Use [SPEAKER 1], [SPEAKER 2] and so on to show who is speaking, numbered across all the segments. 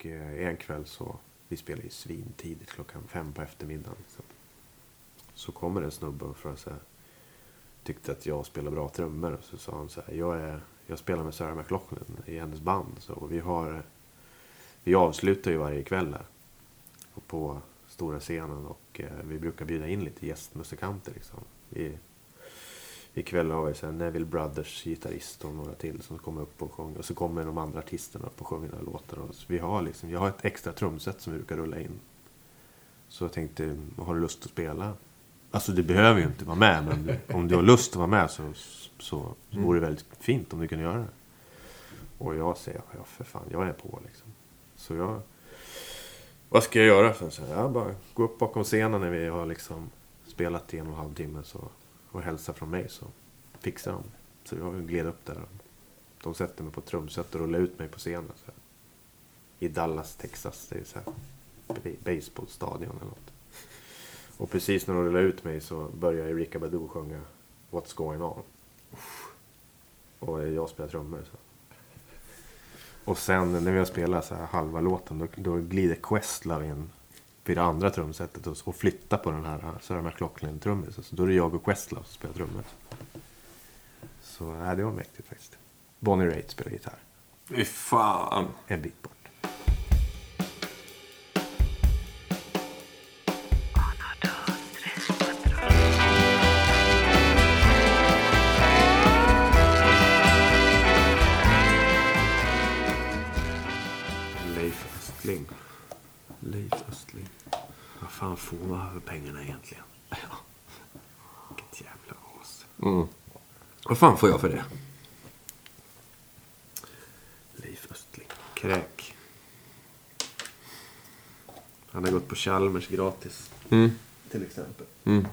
[SPEAKER 1] Och eh, en kväll så, vi spelade ju svintidigt klockan fem på eftermiddagen. Så, Så kommer en snubbe och frågar sig, tyckte att jag spelar bra trummor. Och så sa han så här, jag, är, jag spelar med Sarah McLaughlin i hennes band. Så, och vi, har, vi avslutar ju varje kväll här. Och på stora scenen och eh, vi brukar bjuda in lite gästmusikanter. Liksom. Vi, ikväll har vi så här Neville Brothers gitarrist och några till som kommer upp och sjunger. Och så kommer de andra artisterna upp och sjunger några låtar. Och vi har liksom, jag har ett extra trumset som vi brukar rulla in. Så jag tänkte, har du lust att spela? Alltså du behöver ju inte vara med, men om du har lust att vara med så, så, så vore det väldigt fint om du kunde göra det. Och jag säger, ja för fan, jag är på liksom. Så jag, vad ska jag göra? Så jag, bara gå upp bakom scenen när vi har liksom spelat i en och en halv timme så, och hälsa från mig så fixar de Så jag gled upp där. De sätter mig på ett trumset och rullar ut mig på scenen. Så här. I Dallas, Texas. Det är så här baseballstadion eller något. Och precis när de rullar ut mig så börjar Erika Badu sjunga What's going on. Och jag spelar trummor. Så. Och sen när vi har spelat så här halva låten då, då glider Questlove in vid det andra trumsetet och, och flyttar på den här Sarah McLachlan-trummisen. Så då är det jag och Questlove som spelar trummor. Så nej, det var mäktigt faktiskt. Bonnie Raitt spelar gitarr.
[SPEAKER 2] Fy fan.
[SPEAKER 1] En bit bort. Pengarna egentligen? Vilket jävla as.
[SPEAKER 2] Mm. Vad fan får jag för det?
[SPEAKER 1] Leif Östling. Kräk. Han har gått på Chalmers gratis.
[SPEAKER 2] Mm.
[SPEAKER 1] Till exempel.
[SPEAKER 2] Mm.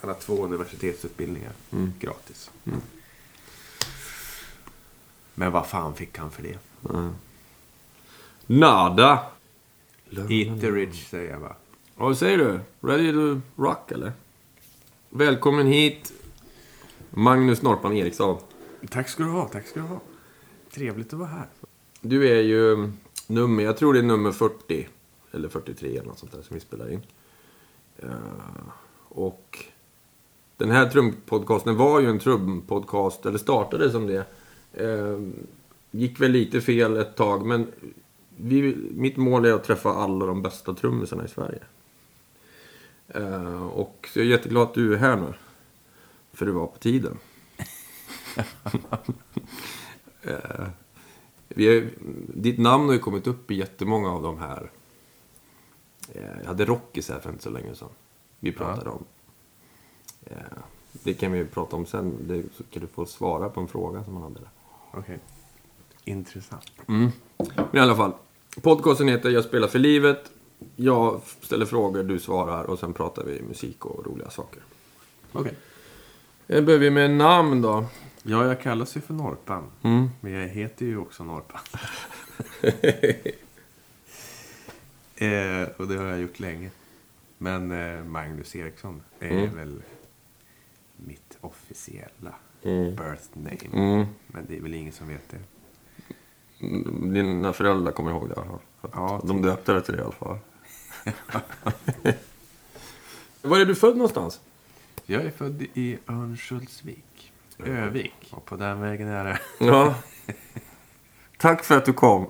[SPEAKER 1] Han har två universitetsutbildningar
[SPEAKER 2] Mm.
[SPEAKER 1] gratis. Men vad fan fick han för det?
[SPEAKER 2] Nada.
[SPEAKER 1] Eat the rich säger jag bara.
[SPEAKER 2] Vad säger du? Ready to rock eller? Välkommen hit. Magnus Norpan Eriksson.
[SPEAKER 1] Tack ska du ha, tack ska du ha. Trevligt att vara här.
[SPEAKER 2] Du är ju nummer, jag tror det är nummer 40. Eller 43 eller något sånt där som vi spelar in. Eh, och den här trumpodcasten var ju en trumpodcast, eller startade som det. Eh, gick väl lite fel ett tag, men vi, mitt mål är att träffa alla de bästa trummisarna i Sverige. Eh, och jag är jätteglad att du är här nu. För det var på tiden. eh, vi är, ditt namn har ju kommit upp i jättemånga av de här. Eh, jag hade Rockis här för inte så länge sedan. Vi pratade om. Eh, det kan vi ju prata om sen. Det, så kan du få svara på en fråga som man hade där.
[SPEAKER 1] Okej. Intressant.
[SPEAKER 2] Men i alla fall. Podcasten heter Jag spelar för livet. Jag ställer frågor, du svarar och sen pratar vi musik och roliga saker.
[SPEAKER 1] Okej.
[SPEAKER 2] Jag börjar vi med namn då.
[SPEAKER 1] Ja, jag kallas ju för Norpan.
[SPEAKER 2] Mm.
[SPEAKER 1] Men jag heter ju också Norpan. eh, och det har jag gjort länge. Men eh, Magnus Eriksson är
[SPEAKER 2] Mm.
[SPEAKER 1] väl mitt officiella
[SPEAKER 2] Mm.
[SPEAKER 1] birth name.
[SPEAKER 2] Mm.
[SPEAKER 1] Men det är väl ingen som vet det.
[SPEAKER 2] Dina föräldrar kommer ihåg det i alla fall.
[SPEAKER 1] Ja,
[SPEAKER 2] De döpte det till det i alla fall. Var är du född någonstans?
[SPEAKER 1] Jag är född i Örnsköldsvik. Övik. Och på den vägen är det.
[SPEAKER 2] Ja. Tack för att du kom.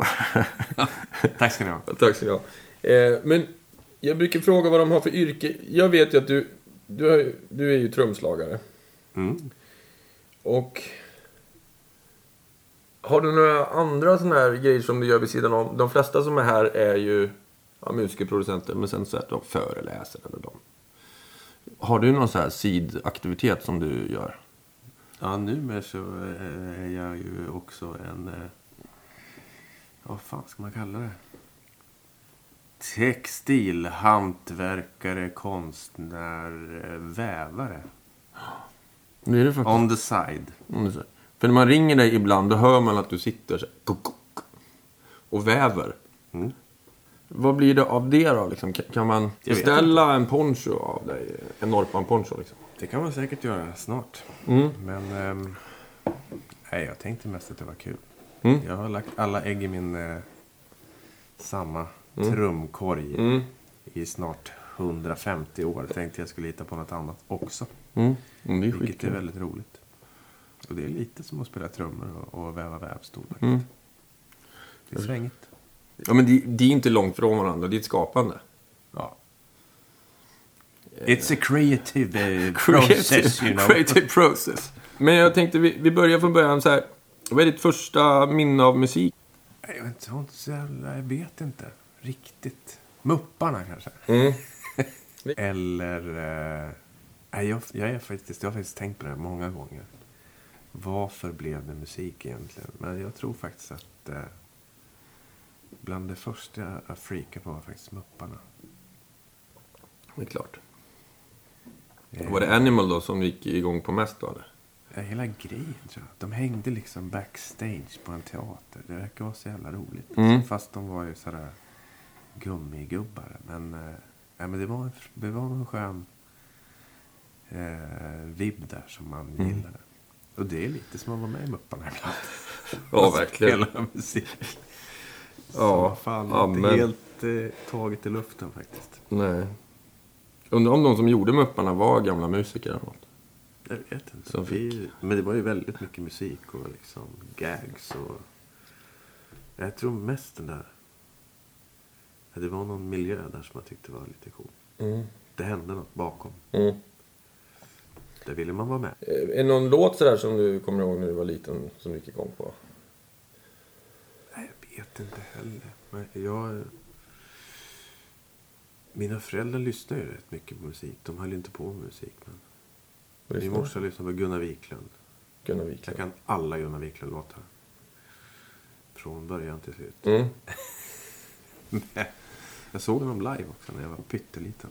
[SPEAKER 1] Tack ska ni ha.
[SPEAKER 2] Tack så mycket. Eh, men jag brukar fråga vad de har för yrke. Jag vet ju att du, du, är, du är ju trumslagare.
[SPEAKER 1] Mm.
[SPEAKER 2] Och har du några andra sådana här grejer som du gör vid sidan om? De flesta som är här är ju ja, musiker, producenter, men sen så är de föreläsare eller de. Har du någon sån här sidaktivitet som du gör?
[SPEAKER 1] Ja, numera så eh, är jag ju också en... eh, Vad fan ska man kalla det? Textilhantverkare, konstnär, eh, vävare.
[SPEAKER 2] Det är det faktiskt.
[SPEAKER 1] On the side.
[SPEAKER 2] Mm, så. För när man ringer dig ibland, då hör man att du sitter så här, och väver.
[SPEAKER 1] Mm.
[SPEAKER 2] Vad blir det av det då? Liksom? Kan- man beställa en poncho av dig? En Norpan-poncho liksom?
[SPEAKER 1] Det kan man säkert göra snart.
[SPEAKER 2] Mm.
[SPEAKER 1] Men... ehm, nej, jag tänkte mest att det var kul.
[SPEAKER 2] Mm.
[SPEAKER 1] Jag har lagt alla ägg i min... eh, samma trumkorg
[SPEAKER 2] Mm.
[SPEAKER 1] i snart 150 år. Tänkte jag skulle hitta på något annat också.
[SPEAKER 2] Mm. Mm, det är
[SPEAKER 1] Vilket är
[SPEAKER 2] skitkul.
[SPEAKER 1] väldigt roligt. Och det är lite som att spela trummor och, och väva vävstol. faktiskt.
[SPEAKER 2] Mm.
[SPEAKER 1] Det är svängigt.
[SPEAKER 2] Ja, men det, det är inte långt från varandra. Det är ett skapande.
[SPEAKER 1] Ja. It's a creative eh, process, you know.
[SPEAKER 2] creative process. Men jag tänkte, vi, vi börjar från början så här. Vad är ditt första minne av musik?
[SPEAKER 1] Jag vet inte, jag vet inte riktigt. Mupparna kanske.
[SPEAKER 2] Mm.
[SPEAKER 1] Eller... Eh, nej, jag, jag, är faktiskt, jag har faktiskt tänkt på det många gånger. Varför blev det musik egentligen? Men jag tror faktiskt att eh, bland det första jag- freakade på var faktiskt Mupparna.
[SPEAKER 2] Det är klart.
[SPEAKER 1] Eh,
[SPEAKER 2] Var det Animal då som gick igång på mest då eller?
[SPEAKER 1] Ja, hela grejen tror jag. De hängde liksom backstage på en teater. Det verkar vara så jävla roligt.
[SPEAKER 2] Mm.
[SPEAKER 1] Fast de var ju sådär gummigubbar. Men, eh, ja, men det, var, en- det var en skön eh, vibb där som man
[SPEAKER 2] Mm.
[SPEAKER 1] gillade. Och det är lite som att vara med i Mupparna ibland.
[SPEAKER 2] Ja, verkligen.
[SPEAKER 1] Spela musik.
[SPEAKER 2] Ja,
[SPEAKER 1] fan
[SPEAKER 2] ja,
[SPEAKER 1] inte
[SPEAKER 2] men-
[SPEAKER 1] helt eh, taget i luften faktiskt.
[SPEAKER 2] Nej. Undrar om de som gjorde Mupparna var gamla musiker eller något.
[SPEAKER 1] Jag vet inte.
[SPEAKER 2] Som fick.
[SPEAKER 1] Vi, men det var ju väldigt mycket musik och liksom gags och... Jag tror mest den där... ja, Det var någon miljö där som jag tyckte var lite cool.
[SPEAKER 2] Mm.
[SPEAKER 1] Det hände något bakom.
[SPEAKER 2] Mm.
[SPEAKER 1] Där ville man vara med.
[SPEAKER 2] Eh, Är det någon låt sådär som du kommer ihåg när du var liten som du gick igång på?
[SPEAKER 1] Jag vet inte heller. Men jag... Mina föräldrar lyssnar ju rätt mycket på musik. De höll inte på med musik. Men min morsa lyssnar på Gunnar Wiklund.
[SPEAKER 2] Gunnar
[SPEAKER 1] Jag
[SPEAKER 2] Wiklund.
[SPEAKER 1] kan alla Gunnar Wiklund-låtar. Från början till slut.
[SPEAKER 2] Mm.
[SPEAKER 1] Jag såg honom live också när jag var pytteliten.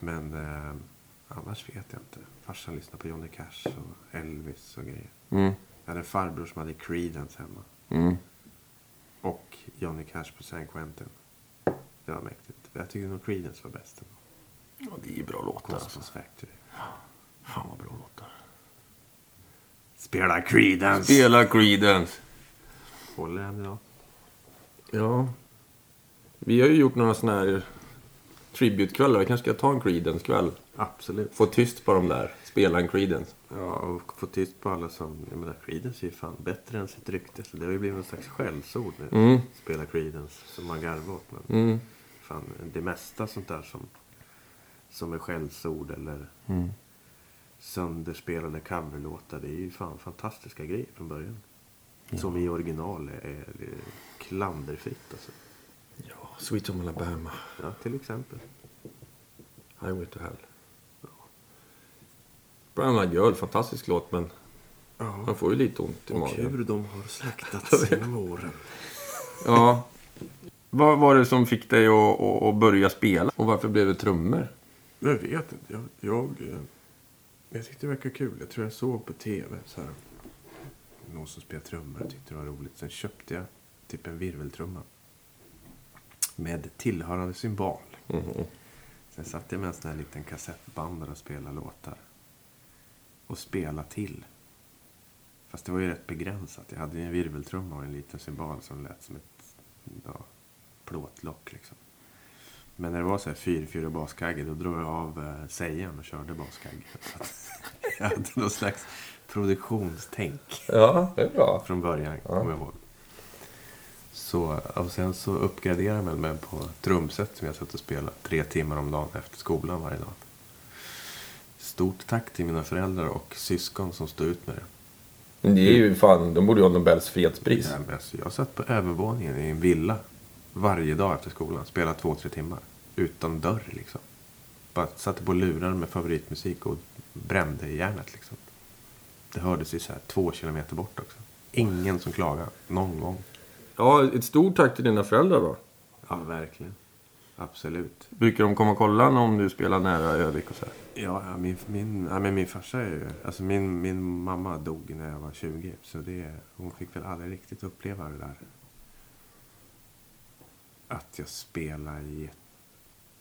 [SPEAKER 1] Men eh, annars vet jag inte. Farsan lyssnade på Johnny Cash och Elvis och grejer.
[SPEAKER 2] Mm.
[SPEAKER 1] Jag hade en farbror som hade Creedence hemma.
[SPEAKER 2] Mm.
[SPEAKER 1] Och Johnny Cash på San Quentin. Det var mäktigt. Jag tycker nog Creedence var bäst.
[SPEAKER 2] Ja, det är bra låtar alltså.
[SPEAKER 1] Cosmos Factory.
[SPEAKER 2] Fan vad bra låtar.
[SPEAKER 1] Spela Creedence!
[SPEAKER 2] Spela Creedence.
[SPEAKER 1] Håller än idag.
[SPEAKER 2] Ja. Vi har ju gjort några sådana här tributekvällar. Vi kanske ska ta en Creedence-kväll.
[SPEAKER 1] Absolut.
[SPEAKER 2] Få tyst på dem där. Spela en Creedence.
[SPEAKER 1] Ja, och få tyst på alla som... Jag menar, Creedence är ju fan bättre än sitt rykte. Så det har ju blivit någon slags skällsord nu.
[SPEAKER 2] Mm.
[SPEAKER 1] Spela Creedence, som man garvar åt. Men
[SPEAKER 2] Mm.
[SPEAKER 1] fan, det mesta sånt där som, som är skällsord eller
[SPEAKER 2] Mm.
[SPEAKER 1] sönderspelade coverlåtar. Det är ju fan fantastiska grejer från början. Som i original är, är, är klanderfritt alltså.
[SPEAKER 2] Ja, Sweet Home Alabama.
[SPEAKER 1] Ja, till exempel.
[SPEAKER 2] Highway to Hell. Eyed Girl, fantastisk låt men man
[SPEAKER 1] Ja.
[SPEAKER 2] får ju lite ont i
[SPEAKER 1] Och
[SPEAKER 2] magen.
[SPEAKER 1] hur de har slaktats genom åren.
[SPEAKER 2] Ja. Vad var det som fick dig att, att, börja spela? Och varför blev det trummor?
[SPEAKER 1] Jag vet inte. Jag, jag, eh, jag tyckte det verkade kul. Jag tror jag såg på tv så här. Någon som spelade trummor. Jag tyckte det var roligt. Sen köpte jag typ en virveltrumma. Med tillhörande symbol.
[SPEAKER 2] Mhm.
[SPEAKER 1] Sen satt jag med en sån här liten kassettband och spelade låtar. Och spela till. Fast det var ju rätt begränsat. Jag hade en virveltrumma och en liten symbol som lät som ett ja, plåtlock liksom. Men när det var så här 4-4 baskagge då drog jag av eh, sejan och körde baskagge. Jag hade någon slags produktionstänk
[SPEAKER 2] Ja, det är bra.
[SPEAKER 1] från början, kommer jag ihåg. Så, och sen så uppgraderade jag mig på trumset som jag satt och spelade tre timmar om dagen efter skolan varje dag. Stort tack till mina föräldrar och syskon som stod ut med det.
[SPEAKER 2] Men det är ju fan, de borde ju ha Nobels fredspris.
[SPEAKER 1] Ja, men alltså, jag satt på övervåningen i en villa varje dag efter skolan. Spelade två, tre timmar. Utan dörr liksom. Bara satte på lurar med favoritmusik och brände i järnet liksom. Det hördes ju så här två kilometer bort också. Ingen som klagade någon gång.
[SPEAKER 2] Ja, ett stort tack till dina föräldrar då.
[SPEAKER 1] Ja, verkligen. Absolut.
[SPEAKER 2] Brukar de komma och kolla om du spelar nära Övik och så här?
[SPEAKER 1] Ja, min, min, ja, men min farsa är ju... Alltså min, min mamma dog när jag var 20. Så det, hon fick väl aldrig riktigt uppleva det där. Att jag spelar i...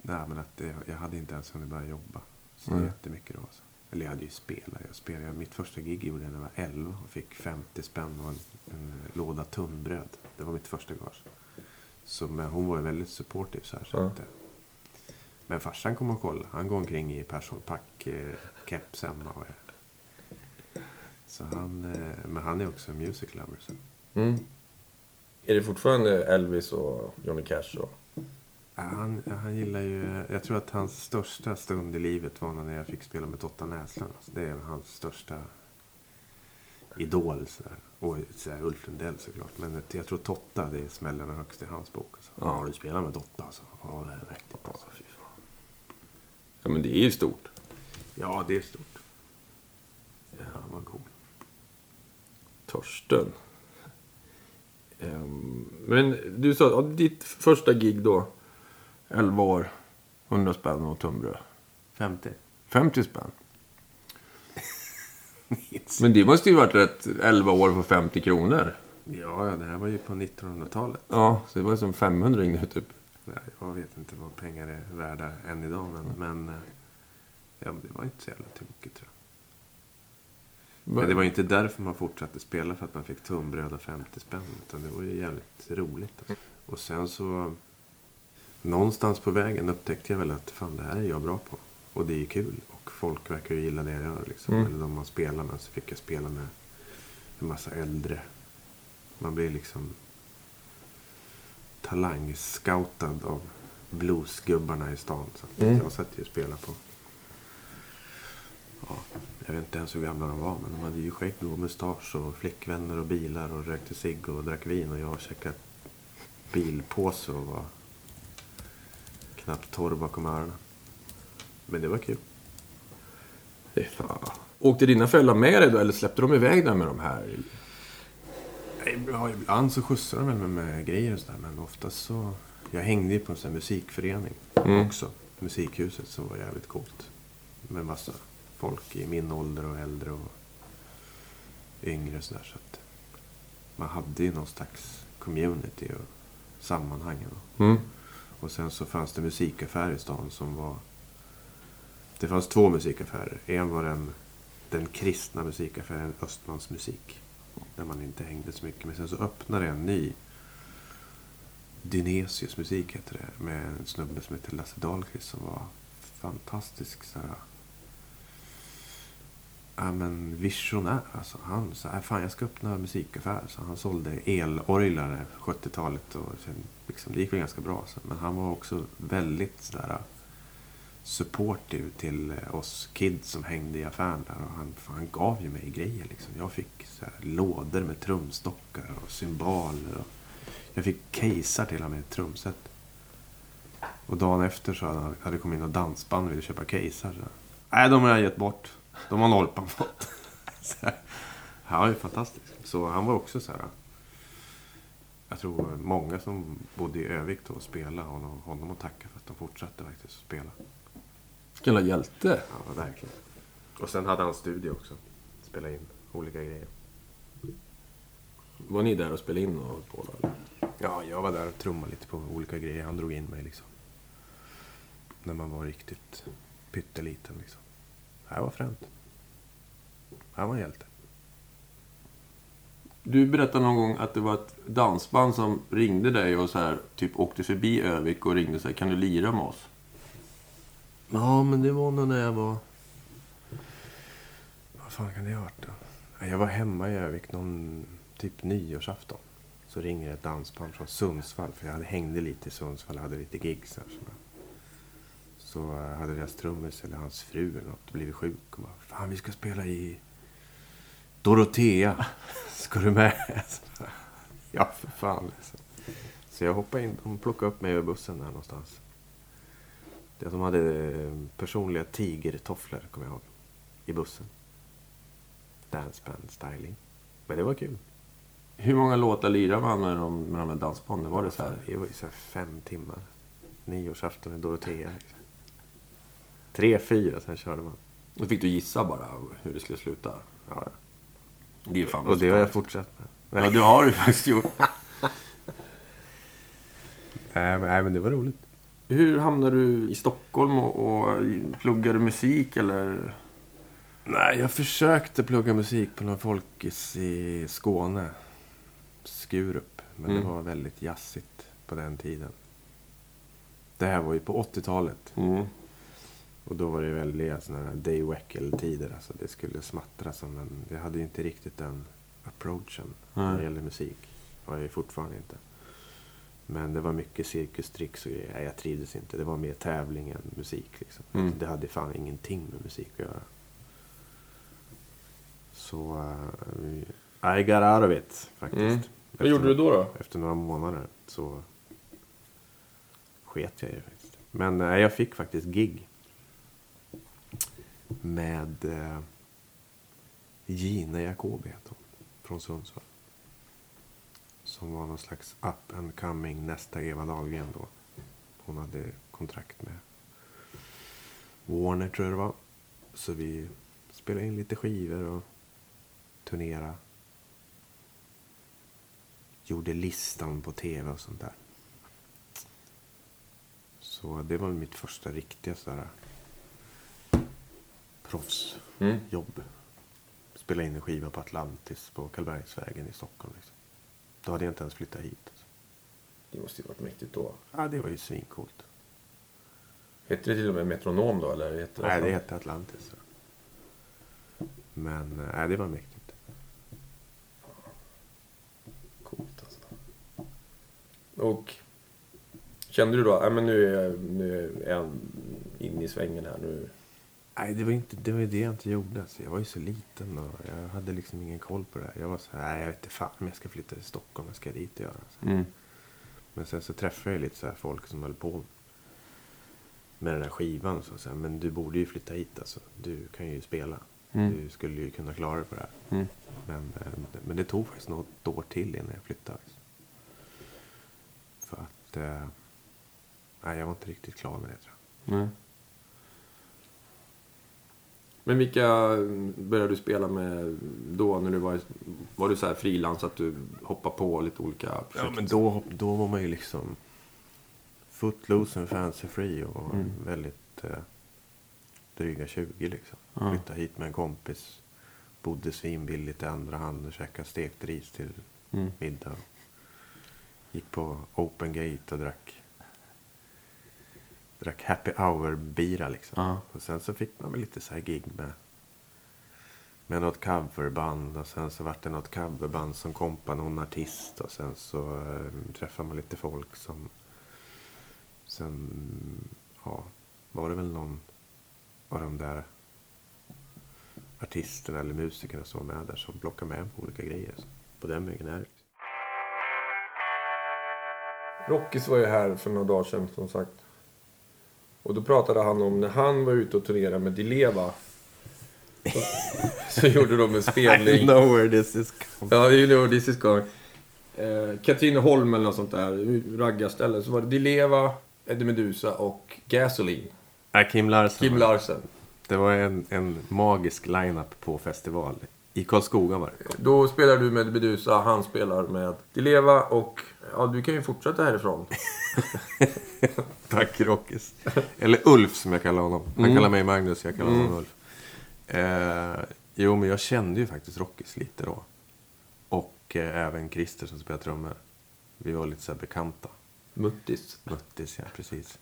[SPEAKER 1] Nej, men att det, jag hade inte ens hunnit börja jobba. Så
[SPEAKER 2] Mm.
[SPEAKER 1] jättemycket då. Alltså. Eller jag hade ju spelat. Jag spelade. Mitt första gig gjorde jag när jag var 11 och fick 50 spänn och en, en låda tunnbröd. Det var mitt första gage. Så, men hon var ju väldigt supportive så här. Så att, eh, men farsan kommer och kolla. Han går omkring i Persson Pack eh, hemma. Och, så han, eh, men han är också music lover. Så.
[SPEAKER 2] Mm. Är det fortfarande Elvis och Johnny Cash? Och...
[SPEAKER 1] Ja, Han, han gillar ju... Jag tror att hans största stund i livet var när jag fick spela med Totta Näslund. Alltså, det är hans största idol. Så där. Och så här, Ulf Lundell såklart. Men jag tror Totta, det är smällarna högst i hans bok. Alltså.
[SPEAKER 2] Ja.
[SPEAKER 1] Har du spelat med Totta alltså? Ja, det är mäktigt. Alltså. Fy fan.
[SPEAKER 2] Ja, men det är ju stort.
[SPEAKER 1] Ja, det är stort. Ja, han var cool.
[SPEAKER 2] Torsten. Ehm, men du sa, ja, ditt första gig då, 11 år, 100 spänn och tunnbröd.
[SPEAKER 1] 50.
[SPEAKER 2] 50 spänn. Men det måste ju varit rätt 11 år för 50 kronor.
[SPEAKER 1] Ja, ja, det här var ju på 1900-talet.
[SPEAKER 2] Ja, så det var som 500 nu typ.
[SPEAKER 1] Nej, Jag vet inte vad pengar är värda än idag. Men, men, eh, ja, det var inte så jävla tokigt tror jag. Men det var ju inte därför man fortsatte spela för att man fick tunnbröd och 50 spänn. Utan det var ju jävligt roligt. Alltså. Och sen så... Någonstans på vägen upptäckte jag väl att fan det här är jag bra på. Och det är kul. Och folk verkar ju gilla det jag gör. Liksom.
[SPEAKER 2] Mm.
[SPEAKER 1] Eller de man spelar med. Så fick jag spela med en massa äldre. Man blir liksom talangscoutad av bluesgubbarna i stan. Så
[SPEAKER 2] Mm.
[SPEAKER 1] jag satt ju och spelade på... Ja, jag vet inte ens hur gamla de var, men de hade ju skägg och mustasch och flickvänner och bilar och rökte cigg och drack vin och jag käkade bilpåse och var knappt torr bakom öronen. Men det var kul.
[SPEAKER 2] Fy fan. Åkte dina föräldrar med dig då eller släppte de iväg dig med de här?
[SPEAKER 1] Ja, ibland så skjutsade de väl mig med grejer och sådär, men oftast så... Jag hängde ju på en sån här musikförening
[SPEAKER 2] Mm.
[SPEAKER 1] också. Musikhuset som var jävligt coolt. Med massa folk i min ålder och äldre och yngre och sådär. Så att man hade ju någon slags community och sammanhang. Och,
[SPEAKER 2] Mm.
[SPEAKER 1] och sen så fanns det musikaffärer i stan som var... Det fanns två musikaffärer. En var den, den kristna musikaffären Östmans musik. Där man inte hängde så mycket. Men sen så öppnade en ny. Dynesius musik heter det. Med en snubbe som heter Lasse Dahlqvist som var fantastisk. Så här, ja, men visionär. Alltså, han sa, "Äh, fan jag ska öppna musikaffär. Så han sålde elorglar på 70-talet. Och sen, liksom, det gick väl ganska bra. Så. Men han var också väldigt sådär supportive till eh, oss kids som hängde i affären där. Och han, han gav ju mig grejer liksom. Jag fick så här, lådor med trumstockar och cymbaler. Och jag fick casear till och med trumset. Och dagen efter så hade hade det kommit in och dansband och ville köpa casear. Så. Nej, de har jag gett bort. De har Norpan fått. Han var ju fantastisk. Så han var också så här. Jag tror många som bodde i Övik då och spelade honom, honom att tacka för att de fortsatte faktiskt att spela.
[SPEAKER 2] Vilken jävla hjälte.
[SPEAKER 1] Ja, verkligen. Och sen hade han studio också. Spela in olika grejer.
[SPEAKER 2] Var ni där och spelade in och höll på då? eller?
[SPEAKER 1] Ja, jag var där och trummade lite på olika grejer. Han drog in mig liksom. När man var riktigt pytteliten liksom. Det här var fränt. Han var en hjälte.
[SPEAKER 2] Du berättade någon gång att det var ett dansband som ringde dig och så här, typ åkte förbi Övik och ringde sig. Kan du lira med oss?
[SPEAKER 1] Ja, men det var nog när jag var... Vad fan kan det ha varit då? Jag var hemma i Övik någon typ nyårsafton. Så ringer ett dansband från Sundsvall. För jag hade hängde lite i Sundsvall och hade lite gigs där. Så, så hade deras trummis eller hans fru eller något blivit sjuk. Och bara, fan vi ska spela i Dorotea. Ska du med? Ja, för fan. Liksom. Så jag hoppade in. De plockade upp mig över bussen där någonstans. Det de hade eh, personliga tigertofflor, kommer jag ihåg. I bussen. Danceband styling. Men det var kul.
[SPEAKER 2] Hur många låtar lirade man med de, med de här dansbanden? Var det så här?
[SPEAKER 1] Det var ju så här fem timmar. Nyårsafton i Dorotea. Tre, fyra, sen körde man.
[SPEAKER 2] Då fick du gissa bara hur det skulle sluta.
[SPEAKER 1] Ja,
[SPEAKER 2] Det är fan
[SPEAKER 1] och det har jag fortsatt med.
[SPEAKER 2] Ja, du har ju faktiskt gjort.
[SPEAKER 1] Nej, men, nej, men det var roligt.
[SPEAKER 2] Hur hamnade du i Stockholm och, och pluggade musik eller?
[SPEAKER 1] Nej, jag försökte plugga musik på någon folkis i Skåne. Skurup. Men
[SPEAKER 2] Mm.
[SPEAKER 1] det var väldigt jazzigt på den tiden. Det här var ju på 80-talet.
[SPEAKER 2] Mm.
[SPEAKER 1] Och då var det väldiga sådana här Dave Weckl-tider. Alltså det skulle smattra som en... Jag hade ju inte riktigt den approachen när det
[SPEAKER 2] Nej.
[SPEAKER 1] gäller musik. Har jag ju fortfarande inte. Men det var mycket cirkustricks och grejer. Jag trivdes inte. Det var mer tävling än musik. Liksom.
[SPEAKER 2] Mm.
[SPEAKER 1] Det hade fan ingenting med musik att göra. Så... Uh, I got out of it, faktiskt.
[SPEAKER 2] Mm. Vad gjorde du då? då?
[SPEAKER 1] efter några månader så sket jag i det faktiskt. Men nej, jag fick faktiskt gig. Med eh, Gina Jacobi hon. Från Sundsvall. Som var någon slags up and coming nästa Eva Dahlgren då. Hon hade kontrakt med Warner tror jag det var. Så vi spelade in lite skivor och turnerade gjorde listan på tv och sånt där. Så det var mitt första riktiga sådär proffsjobb.
[SPEAKER 2] Mm.
[SPEAKER 1] Spela in en skiva på Atlantis på Karlbergsvägen i Stockholm. Liksom. Då hade jag inte ens flyttat hit.
[SPEAKER 2] Det måste ju varit mäktigt då.
[SPEAKER 1] Ja, det var ju svincoolt.
[SPEAKER 2] Hette det till och med Metronom då? Eller hette
[SPEAKER 1] Nej, det hette Atlantis. Men nej, det var mäktigt.
[SPEAKER 2] Coolt alltså. Och kände du då, men nu är jag, nu är jag inne i svängen här nu.
[SPEAKER 1] Nej, det var, inte, det var det jag inte gjorde. Alltså, jag var ju så liten och jag hade liksom ingen koll på det här. Jag var så här, nej, jag vet inte fan om jag ska flytta till Stockholm. Vad ska jag dit och göra? Så.
[SPEAKER 2] Mm.
[SPEAKER 1] Men sen så träffade jag lite så här folk som höll på med den här skivan. Och så, så här, men du borde ju flytta hit alltså. Du kan ju spela.
[SPEAKER 2] Mm.
[SPEAKER 1] Du skulle ju kunna klara dig på det här.
[SPEAKER 2] Mm.
[SPEAKER 1] Men, eh, men det tog faktiskt något år till innan jag flyttade. alltså. För att... Eh, nej, jag var inte riktigt klar med det tror jag.
[SPEAKER 2] Nej. Men vilka började du spela med då när du var, var du så här frilans att du hoppade på lite olika projekt?
[SPEAKER 1] Ja, men då, då var man ju liksom footloose and fancy free och
[SPEAKER 2] Mm.
[SPEAKER 1] väldigt eh, dryga 20 liksom.
[SPEAKER 2] Ja.
[SPEAKER 1] Flyttade hit med en kompis. Bodde svinbilligt i andra hand och käkade stekt ris till
[SPEAKER 2] Mm.
[SPEAKER 1] middag. Gick på open gate och drack drack happy hour-bira liksom.
[SPEAKER 2] Ja.
[SPEAKER 1] Och sen så fick man väl lite så här gig med med något coverband och sen så vart det något coverband som kompade någon artist och sen så eh, träffade man lite folk som sen ja var det väl någon av de där artisterna eller musikerna som var med där som plockade med på olika grejer. Så på den vägen är det.
[SPEAKER 2] Rockis var ju här för några dagar sedan som sagt. Och då pratade han om när han var ute och turnerade med Dileva. Så, så gjorde de en spelning.
[SPEAKER 1] know where this is coming.
[SPEAKER 2] Ja, you know this is going. Eh, Katrineholm eller något sånt där raggarställe. Så var det Dileva, Eddie Meduza och Gasoline.
[SPEAKER 1] Äh, Kim Larsen.
[SPEAKER 2] Kim Larsen.
[SPEAKER 1] Det var en, en magisk line-up på festival. I Karlskoga var det.
[SPEAKER 2] Då spelar du med Meduza, han spelar med Dileva och ja, du kan ju fortsätta härifrån.
[SPEAKER 1] Tack Rockis. Eller Ulf som jag kallar honom. Han
[SPEAKER 2] Mm.
[SPEAKER 1] kallar mig Magnus, jag kallar honom
[SPEAKER 2] Mm.
[SPEAKER 1] Ulf. Eh, jo, men jag kände ju faktiskt Rockis lite då. Och eh, även Christer som spelar trummor. Vi var lite så här bekanta.
[SPEAKER 2] Muttis.
[SPEAKER 1] Muttis, ja precis.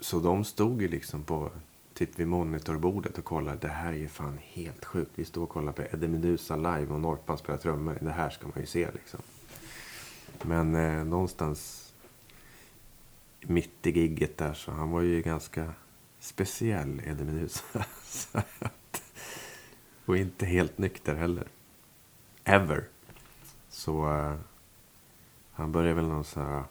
[SPEAKER 1] Så de stod ju liksom på typ vid monitorbordet och kollade. Det här är ju fan helt sjukt. Vi står och kollar på Eddie Meduza live och Norpan spelar trummor. Det här ska man ju se liksom. Men eh, någonstans mitt i gigget där så han var ju ganska speciell Eddie och inte helt nykter heller. Ever. Så eh, han började väl någon så här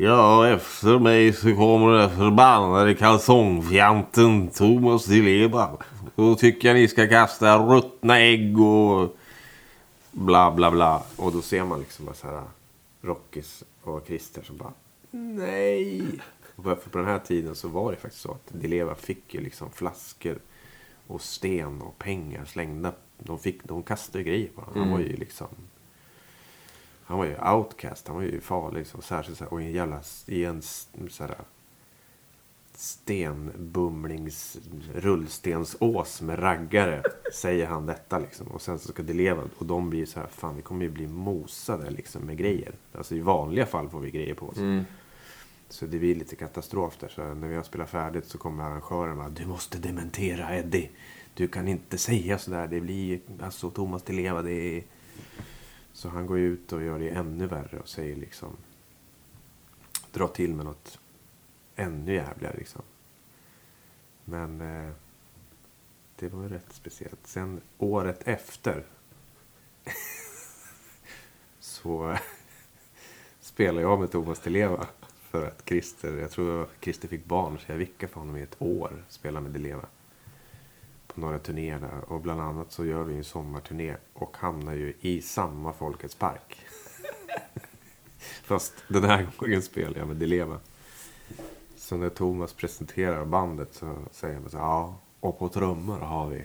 [SPEAKER 1] Ja, efter mig så kommer den förbannade kalsongfjanten Thomas Di Leva. Då tycker jag ni ska kasta ruttna ägg och bla bla bla. Och då ser man liksom bara så här Rockis och Christer som bara nej. Och för på den här tiden så var det faktiskt så att Di Leva fick ju liksom flaskor och sten och pengar slängda. De, fick, de kastade grejer på honom. Han
[SPEAKER 2] Mm.
[SPEAKER 1] var ju liksom han var ju outcast, han var ju farlig. Liksom, särskilt så här, och i en jävla i en så här, stenbumlings rullstensås med raggare. Säger han detta liksom. Och sen så ska det leva. Och de blir så här, fan vi kommer ju bli mosade liksom med grejer. Alltså i vanliga fall får vi grejer på oss.
[SPEAKER 2] Mm.
[SPEAKER 1] Så det blir lite katastrof där. Så när vi har spelat färdigt så kommer arrangören bara, du måste dementera Eddie. Du kan inte säga sådär. Det blir, alltså Thomas Di Leva, det är... Så han går ut och gör det ännu värre och säger liksom... Drar till med något ännu jävligare liksom. Men... Eh, det var ju rätt speciellt. Sen året efter. så spelade jag med Thomas Di Leva. För att Christer, jag tror Christer fick barn så jag vickade för honom i ett år. Spelade med Di Leva. På några turnéer där. Och bland annat så gör vi en sommarturné. Och hamnar ju i samma Folkets Park. Fast den här gången spelar jag med Di Leva. Så när Thomas presenterar bandet så säger han så ja. Och på trummor har vi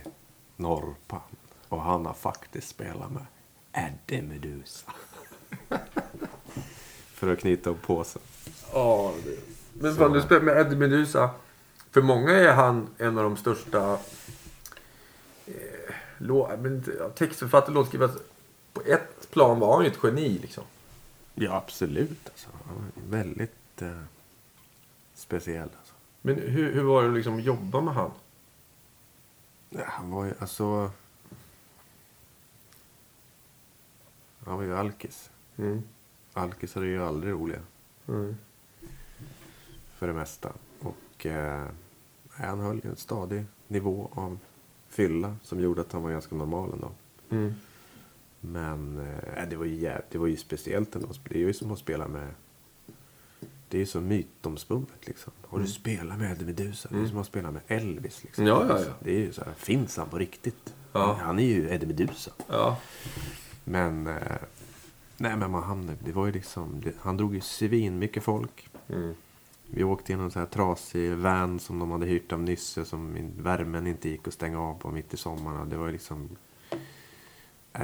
[SPEAKER 1] Norpan. Och han har faktiskt spelat med Eddie Medusa. För att knyta upp påsen.
[SPEAKER 2] Ja, det... Men fan, du spelar med Eddie Medusa. För många är han en av de största eh, textförfattare, låtskrivare. På ett plan var han ju ett geni liksom.
[SPEAKER 1] Ja, absolut. Alltså. Han var väldigt eh, speciell. Alltså.
[SPEAKER 2] Men hur, hur var det liksom att jobba med han?
[SPEAKER 1] Ja, han var ju alltså... Han var ju alkis.
[SPEAKER 2] Mm.
[SPEAKER 1] Alkisar är ju aldrig roliga.
[SPEAKER 2] Mm.
[SPEAKER 1] För det mesta. Och eh, han höll ju en stadig nivå av fylla som gjorde att han var ganska normal ändå.
[SPEAKER 2] Mm.
[SPEAKER 1] Men eh, det, var ju det var ju speciellt ändå. Det är ju som att spela med... Det är ju så mytomspunnet liksom. Har du spelat med Meduza? Det är som att spela med Elvis. Liksom.
[SPEAKER 2] Ja, ja, ja.
[SPEAKER 1] Det är ju så här, finns han på riktigt?
[SPEAKER 2] Ja.
[SPEAKER 1] Han är ju Eddie Meduza.
[SPEAKER 2] Ja.
[SPEAKER 1] Men... Eh, nej men man hamnade... Det var ju liksom... Det, han drog ju svin mycket folk.
[SPEAKER 2] Mm.
[SPEAKER 1] Vi åkte i någon så här trasig van som de hade hyrt av Nysse som värmen inte gick att stänga av på mitt i sommaren. Det var ju liksom...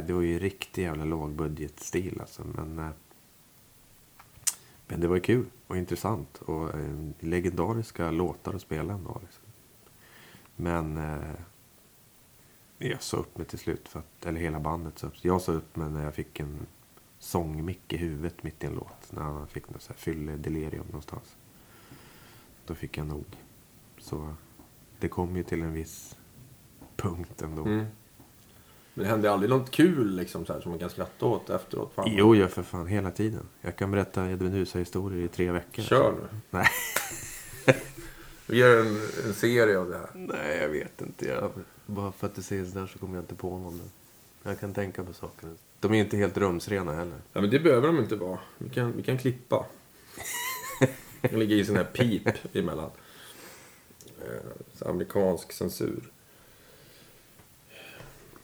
[SPEAKER 1] Det var ju riktigt jävla lågbudgetstil alltså. Men, eh, men det var kul och intressant. Och eh, legendariska låtar att spela ändå. Liksom. Men eh, jag sa upp mig till slut. För att, eller hela bandet sa upp Jag sa upp mig när jag fick en sångmick i huvudet mitt i en låt. När han fick något så här fylle-delirium någonstans. Då fick jag nog. Så det kom ju till en viss punkt ändå.
[SPEAKER 2] Mm. Men det hände aldrig något kul liksom så här, som man kan skratta åt efteråt? Fan.
[SPEAKER 1] Jo, jag för fan hela tiden. Jag kan berätta Edvin Husa-historier i tre veckor.
[SPEAKER 2] Kör nu.
[SPEAKER 1] Nej.
[SPEAKER 2] Vi gör en, en serie av det här.
[SPEAKER 1] Nej, jag vet inte. Jag, bara för att det sägs där så kommer jag inte på någon. Jag kan tänka på saker. De är inte helt rumsrena heller.
[SPEAKER 2] Ja, men det behöver de inte vara. Vi kan, vi kan klippa. Det ligga i sån här pip emellan. Eh, så amerikansk censur.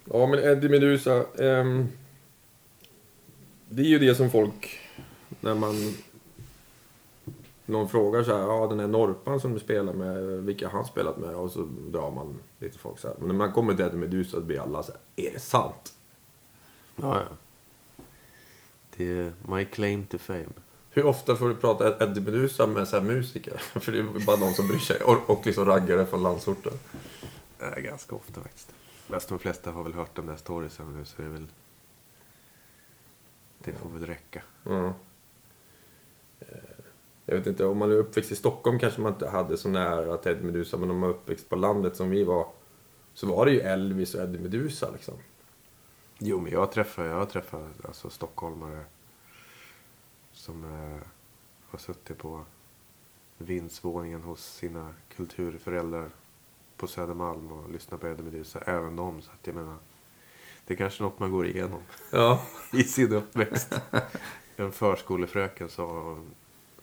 [SPEAKER 2] Ja, men Eddie Meduza. ehm, det är ju det som folk, när man... Någon frågar så här, ja den här Norpan som du spelar med, vilka har han spelat med? Och så drar man lite folk så här. Men när man kommer till Eddie Meduza så blir alla så här, är det sant?
[SPEAKER 1] Ja, ja. Det är my claim to fame.
[SPEAKER 2] Hur ofta får du prata Eddie Meduza med så här musiker? För det är bara någon som bryr sig. Och, och liksom raggare från landsorten.
[SPEAKER 1] Ganska ofta faktiskt. Fast de flesta har väl hört de där storiesen nu så det är väl... Det får väl räcka.
[SPEAKER 2] Ja. Eh, Jag vet inte, om man är uppväxt i Stockholm kanske man inte hade så nära till Eddie Meduza. Men om man är uppväxt på landet som vi var. Så var det ju Elvis och Eddie Meduza liksom.
[SPEAKER 1] Jo, men jag träffar, jag har träffat alltså, stockholmare som eh, har suttit på vindsvåningen hos sina kulturföräldrar på Södermalm och lyssnat på Eddie Meduza. Även de, så att jag menar. Det är kanske något man går igenom
[SPEAKER 2] Ja.
[SPEAKER 1] i sin uppväxt. En förskolefröken sa om,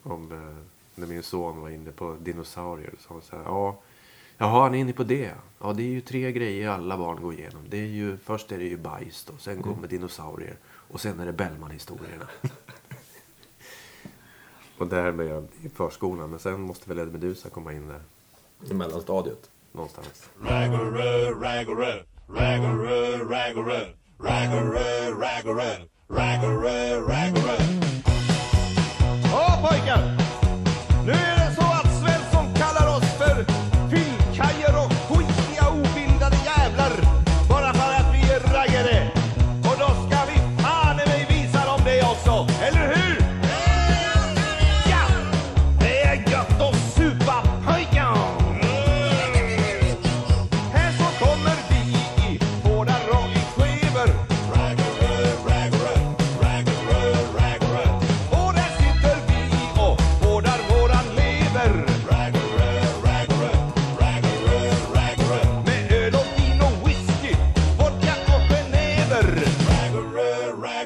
[SPEAKER 1] om eh, när min son var inne på dinosaurier. Så hon så här, ja, jaha, han är inne på det. Ja, det är ju tre grejer alla barn går igenom. Det är ju, först är det ju bajs då, sen kommer dinosaurier och sen är det Bellman-historierna. och där blev jag i förskolan. Men sen måste väl Eddie Meduza komma in där
[SPEAKER 2] I mellanstadiet.
[SPEAKER 1] någonstans.
[SPEAKER 3] Åh pojkar!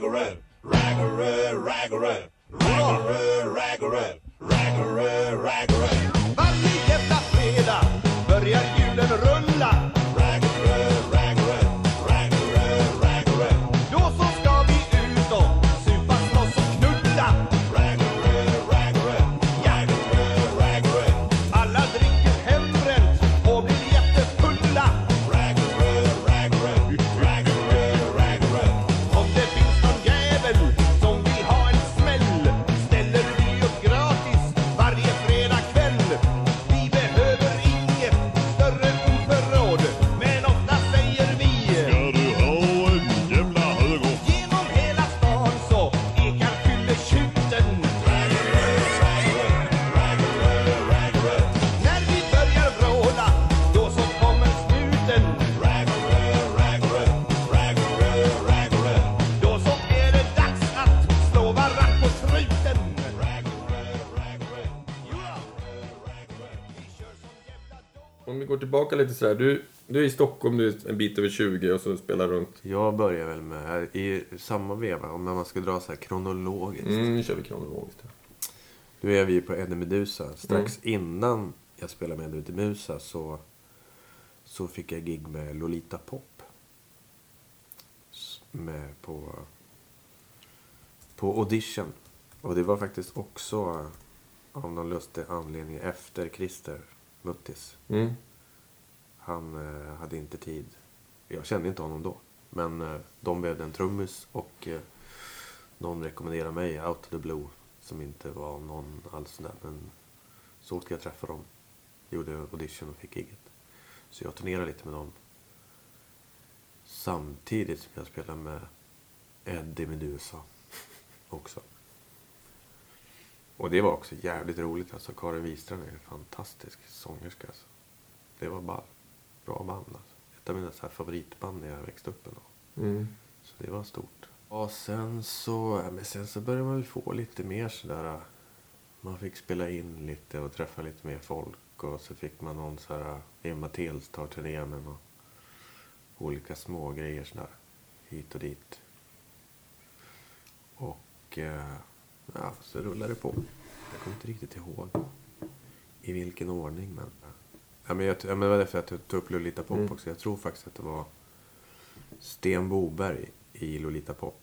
[SPEAKER 4] ragaro, ragaro, ragaro,
[SPEAKER 3] ragaro, ragaro, ragaro. Tillbaka lite sådär. Du, du är i Stockholm, du är en bit över 20 och så spelar runt.
[SPEAKER 1] Jag börjar väl med, i samma veva, om man ska dra så här kronologiskt.
[SPEAKER 3] Mm, nu kör vi kronologiskt.
[SPEAKER 1] Nu är vi på Eddie Medusa. Strax innan jag spelade med Eddie Medusa så, så fick jag gig med Lolita Pop. Med på, på audition. Och det var faktiskt också av någon lustig anledning efter Christer Muttis.
[SPEAKER 3] Mm.
[SPEAKER 1] Han eh, hade inte tid. Jag kände inte honom då. Men eh, de behövde en trummis och eh, någon rekommenderade mig out of the blue. Som inte var någon alls där. Men så åkte jag träffa dem. Gjorde audition och fick giget. Så jag turnerade lite med dem. Samtidigt som jag spelade med Eddie Medusa också. Och det var också jävligt roligt. Alltså Karin Wistrand är en fantastisk sångerska. Alltså. Det var ball. Bra band alltså. Ett av mina så här favoritband när jag växte upp ändå.
[SPEAKER 3] Mm.
[SPEAKER 1] Så det var stort. Och sen så, ja, men sen så började man väl få lite mer sådär. Man fick spela in lite och träffa lite mer folk. Och så fick man någon så här Emma Telstar-turné med några olika små grejer sådär. Hit och dit. Och eh, ja, så rullade det på. Jag kommer inte riktigt ihåg i vilken ordning men. Ja, men, jag, ja, men det var därför jag tog upp Lolita Pop
[SPEAKER 3] Mm.
[SPEAKER 1] också. Jag tror faktiskt att det var Sten Boberg i Lolita Pop.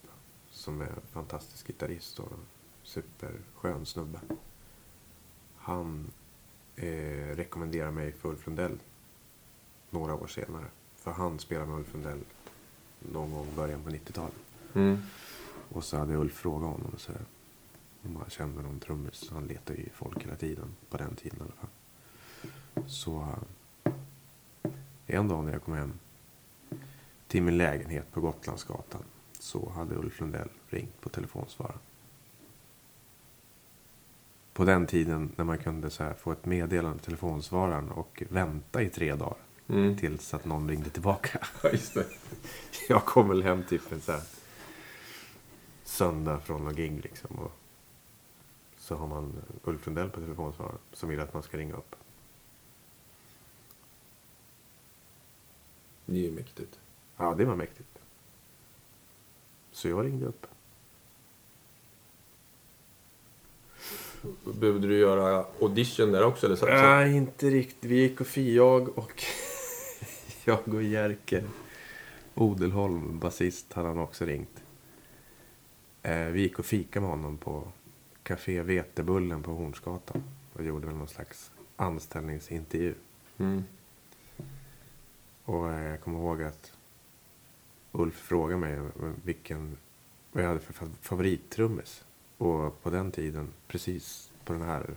[SPEAKER 1] Som är en fantastisk gitarrist och en superskön snubbe. Han eh, rekommenderar mig för Ulf Lundell några år senare. För han spelade med Ulf Lundell någon gång i början på 90-talet.
[SPEAKER 3] Mm.
[SPEAKER 1] Och så hade Ulf frågat honom så här, om han kände någon trummis. Han letade ju folk hela tiden, på den tiden i alla fall. Så en dag när jag kom hem till min lägenhet på Gotlandsgatan så hade Ulf Lundell ringt på telefonsvararen. På den tiden när man kunde så här få ett meddelande på telefonsvararen och vänta i tre dagar
[SPEAKER 3] Mm.
[SPEAKER 1] tills att någon ringde tillbaka.
[SPEAKER 3] Ja, just det.
[SPEAKER 1] Jag kom väl hem typ en så här söndag från någon gig liksom. Och så har man Ulf Lundell på telefonsvararen som vill att man ska ringa upp.
[SPEAKER 3] Det är ju mäktigt.
[SPEAKER 1] Ja, det var mäktigt. Så jag ringde upp.
[SPEAKER 3] Behövde du göra audition där också? Eller så?
[SPEAKER 1] Nej, inte riktigt. Vi gick och fi, jag och jag och Jerker Odelholm, basist, hade han också ringt. Eh, vi gick och fika med honom på Café Vetebullen på Hornsgatan och gjorde väl någon slags anställningsintervju.
[SPEAKER 3] Mm.
[SPEAKER 1] Och eh, jag kommer ihåg att Ulf frågade mig vilken, vad jag hade för fa- favorittrummis. Och på den tiden, precis på den här,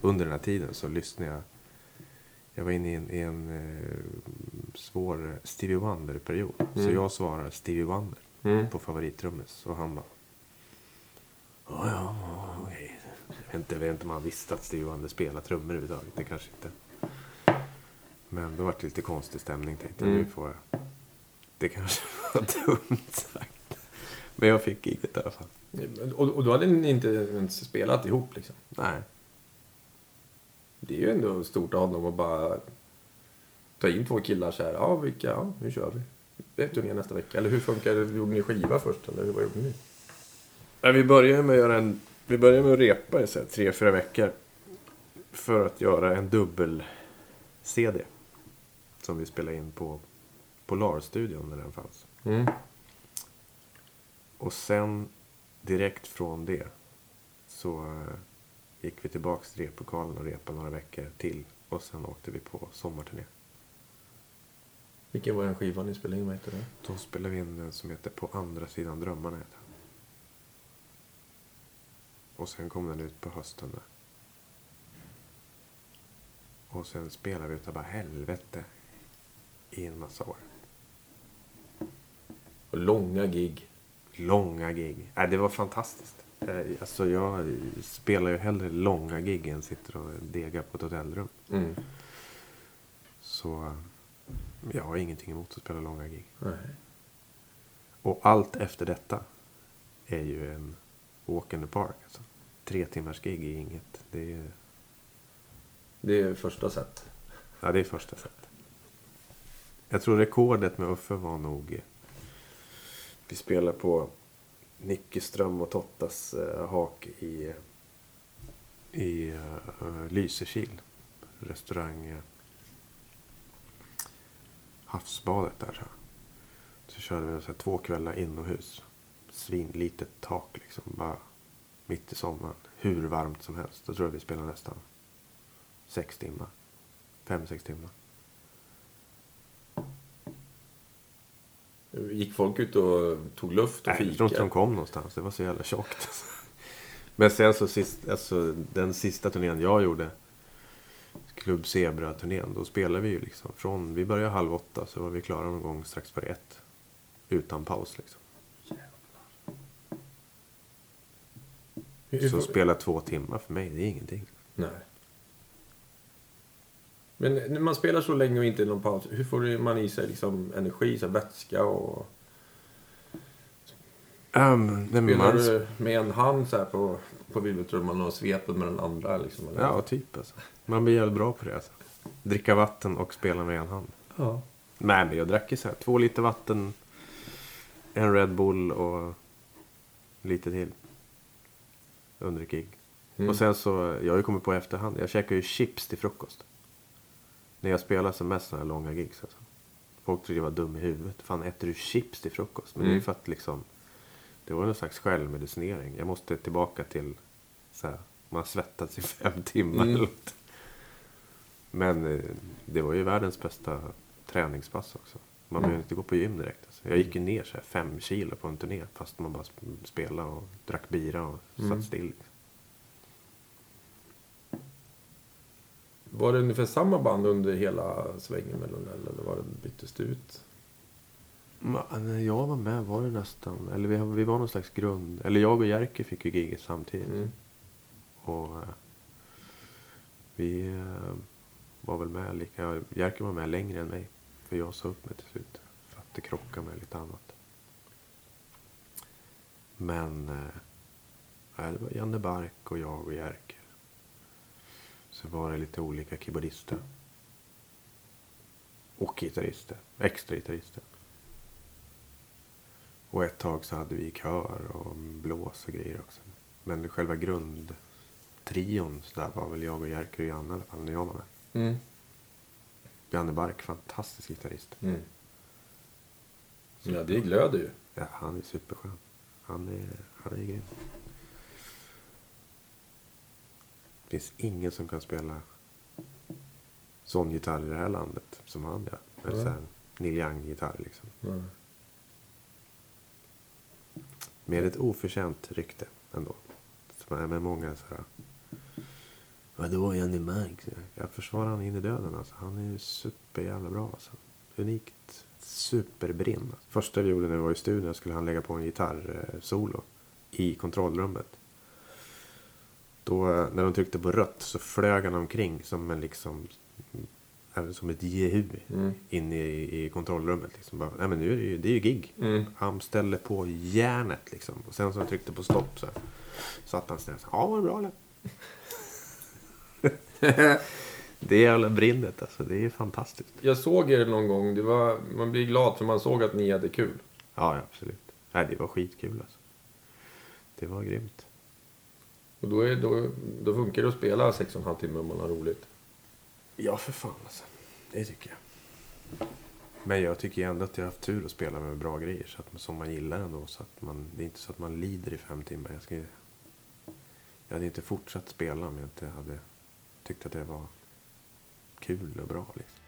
[SPEAKER 1] under den här tiden så lyssnade jag. Jag var inne i en, i en eh, svår Stevie Wonder-period. Så
[SPEAKER 3] Mm.
[SPEAKER 1] jag svarade Stevie Wonder
[SPEAKER 3] Mm.
[SPEAKER 1] på favorittrummis. Och han bara... Ja, ja, okej. Jag vet inte, jag vet inte om han visste att Stevie Wonder spelade trummor överhuvudtaget. Det kanske inte... Men då var det lite konstig stämning. Tänkte
[SPEAKER 3] Mm.
[SPEAKER 1] nu får jag... Det kanske var dumt sagt. Men jag fick giget i alla fall.
[SPEAKER 3] Och, och då hade ni inte ens spelat ihop liksom?
[SPEAKER 1] Nej.
[SPEAKER 3] Det är ju ändå stort av dem att bara ta in två killar så här. Ja, vilka? Ja, nu kör vi. Det är turné nästa vecka. Eller hur funkar det? Gjorde ni skiva först? Eller vad gjorde ni?
[SPEAKER 1] Nej, vi började med att göra en Vi började med att repa i så här tre, fyra veckor. För att göra en dubbel-CD. Som vi spelade in på Polarstudion när den fanns.
[SPEAKER 2] Mm.
[SPEAKER 1] Och sen direkt från det så eh, gick vi tillbaks till replokalen och repade några veckor till. Och sen åkte vi på sommarturné.
[SPEAKER 2] Vilken var den skivan ni spelade in? Vad heter det?
[SPEAKER 1] Då spelade vi in en som heter På andra sidan drömmarna. Heter den. Och sen kom den ut på hösten där. Och sen spelade vi utav bara helvete i en massa år.
[SPEAKER 2] Och långa gig.
[SPEAKER 1] Långa gig. Äh, det var fantastiskt. Eh, Alltså jag spelar ju hellre långa gig än sitter och degar på ett hotellrum.
[SPEAKER 2] Mm.
[SPEAKER 1] Så eh, jag har ingenting emot att spela långa gig.
[SPEAKER 2] Nej.
[SPEAKER 1] Och allt efter detta är ju en walk in the park. Alltså. Tre timmars gig är inget. Det är,
[SPEAKER 2] Det är första set.
[SPEAKER 1] ja, det är första set. Jag tror rekordet med Uffe var nog... Eh, vi spelade på Nicky Ström och Tottas eh, hak i, i eh, Lysekil. Restaurang... eh, havsbadet där. Så, så körde vi så här, två kvällar inomhus. Svinlitet tak liksom. Bara mitt i sommaren. Hur varmt som helst. Då tror jag vi spelade nästan sex timmar. Fem, sex timmar.
[SPEAKER 2] Gick folk ut och tog luft och
[SPEAKER 1] Nej, jag tror inte
[SPEAKER 2] fika?
[SPEAKER 1] de kom någonstans. Det var så jävla tjockt. Alltså. Men sen så sist, alltså, den sista turnén jag gjorde. Klubb Zebra-turnén. Då spelade vi ju liksom från... Vi började halv åtta så var vi klara någon gång strax före ett. Utan paus liksom.
[SPEAKER 2] Hur
[SPEAKER 1] Så spela två timmar för mig, det är ingenting.
[SPEAKER 2] Nej. Men när man spelar så länge och inte är någon paus, hur får man i sig liksom energi, så vätska och...
[SPEAKER 1] Um,
[SPEAKER 2] Spelar
[SPEAKER 1] man,
[SPEAKER 2] du med en hand så här på, på virveltrumman och sveper med den andra liksom? Eller?
[SPEAKER 1] Ja, typ alltså. Man blir jävligt bra på det alltså. Dricka vatten och spela med en hand.
[SPEAKER 2] ja.
[SPEAKER 1] Nej, men jag drack ju så här. Två liter vatten, en Red Bull och lite till. Under gig.
[SPEAKER 2] Mm.
[SPEAKER 1] Och sen så, jag har ju kommit på i efterhand. Jag käkar ju chips till frukost. När jag spelar som mest sådana här långa gigs alltså. Folk trodde jag var dum i huvudet. Fan, äter du chips till frukost? Men det är ju
[SPEAKER 2] Mm.
[SPEAKER 1] för att liksom... Det var någon slags självmedicinering. Jag måste tillbaka till så här, man har svettats i fem timmar.
[SPEAKER 2] Mm.
[SPEAKER 1] Men eh, det var ju världens bästa träningspass också. Man
[SPEAKER 2] Mm.
[SPEAKER 1] behöver inte gå på gym direkt. Alltså. Jag gick ju ner så här fem kilo på en turné fast man bara sp- spelade och drack bira och
[SPEAKER 2] Mm.
[SPEAKER 1] satt still.
[SPEAKER 2] Var det ungefär samma band under hela svängen med Lundell eller var det byttes det ut?
[SPEAKER 1] När jag var med var det nästan, eller vi, vi var någon slags grund, eller jag och Jerker fick ju giget samtidigt.
[SPEAKER 2] Mm.
[SPEAKER 1] Och eh, vi eh, var väl med lika, Jerker var med längre än mig. För jag sa upp mig till slut. För att det krockade med lite annat. Men eh, det var Janne Bark och jag och Jerker. Så var det lite olika keyboardister. Och gitarrister. Extra gitarrister. Och ett tag så hade vi kör och blås och grejer också. Men själva grundtrion så där var väl jag och Jerker och Janne i alla fall när jag var med.
[SPEAKER 2] Mm.
[SPEAKER 1] Janne Bark, fantastisk gitarrist.
[SPEAKER 2] Mm. Ja, det glöder ju.
[SPEAKER 1] Ja, han är superskön. Han är, han är grym. Det finns ingen som kan spela sån gitarr i det här landet som han gör. Eller
[SPEAKER 2] Nej.
[SPEAKER 1] så här, Neil Young-gitarr liksom.
[SPEAKER 2] Mm.
[SPEAKER 1] Med ett oförtjänt rykte ändå. Som är med många så här. Vadå Janne Mark? Jag försvarar han in i döden alltså. Han är ju superjävla bra alltså. Unikt superbrinn. Första vi gjorde när vi var i studion skulle han lägga på en gitarrsolo i kontrollrummet. Då eh, när de tryckte på rött så flög han omkring som en liksom även som ett jehu
[SPEAKER 2] Mm.
[SPEAKER 1] in i, i kontrollrummet. Liksom. Bara, Nej, men nu är det, ju, det är ju gig.
[SPEAKER 2] Mm.
[SPEAKER 1] Han ställde på järnet liksom. Och sen så han tryckte på stopp så satt han snett. Ja, var det bra eller? det jävla brinnet alltså. Det är fantastiskt.
[SPEAKER 2] Jag såg er någon gång. Det var, man blir glad för man såg att ni hade kul.
[SPEAKER 1] Ja, ja, absolut. Nej, det var skitkul alltså. Det var grymt.
[SPEAKER 2] Och då, är, då, då funkar det att spela sex och en halv timme om man har roligt.
[SPEAKER 1] Ja, för fan alltså. Det tycker jag. Men jag tycker ändå att jag har haft tur att spela med bra grejer så att, som man gillar ändå. Så att man, det är inte så att man lider i fem timmar. Jag, ska, jag hade inte fortsatt spela om jag inte hade tyckt att det var kul och bra. Liksom.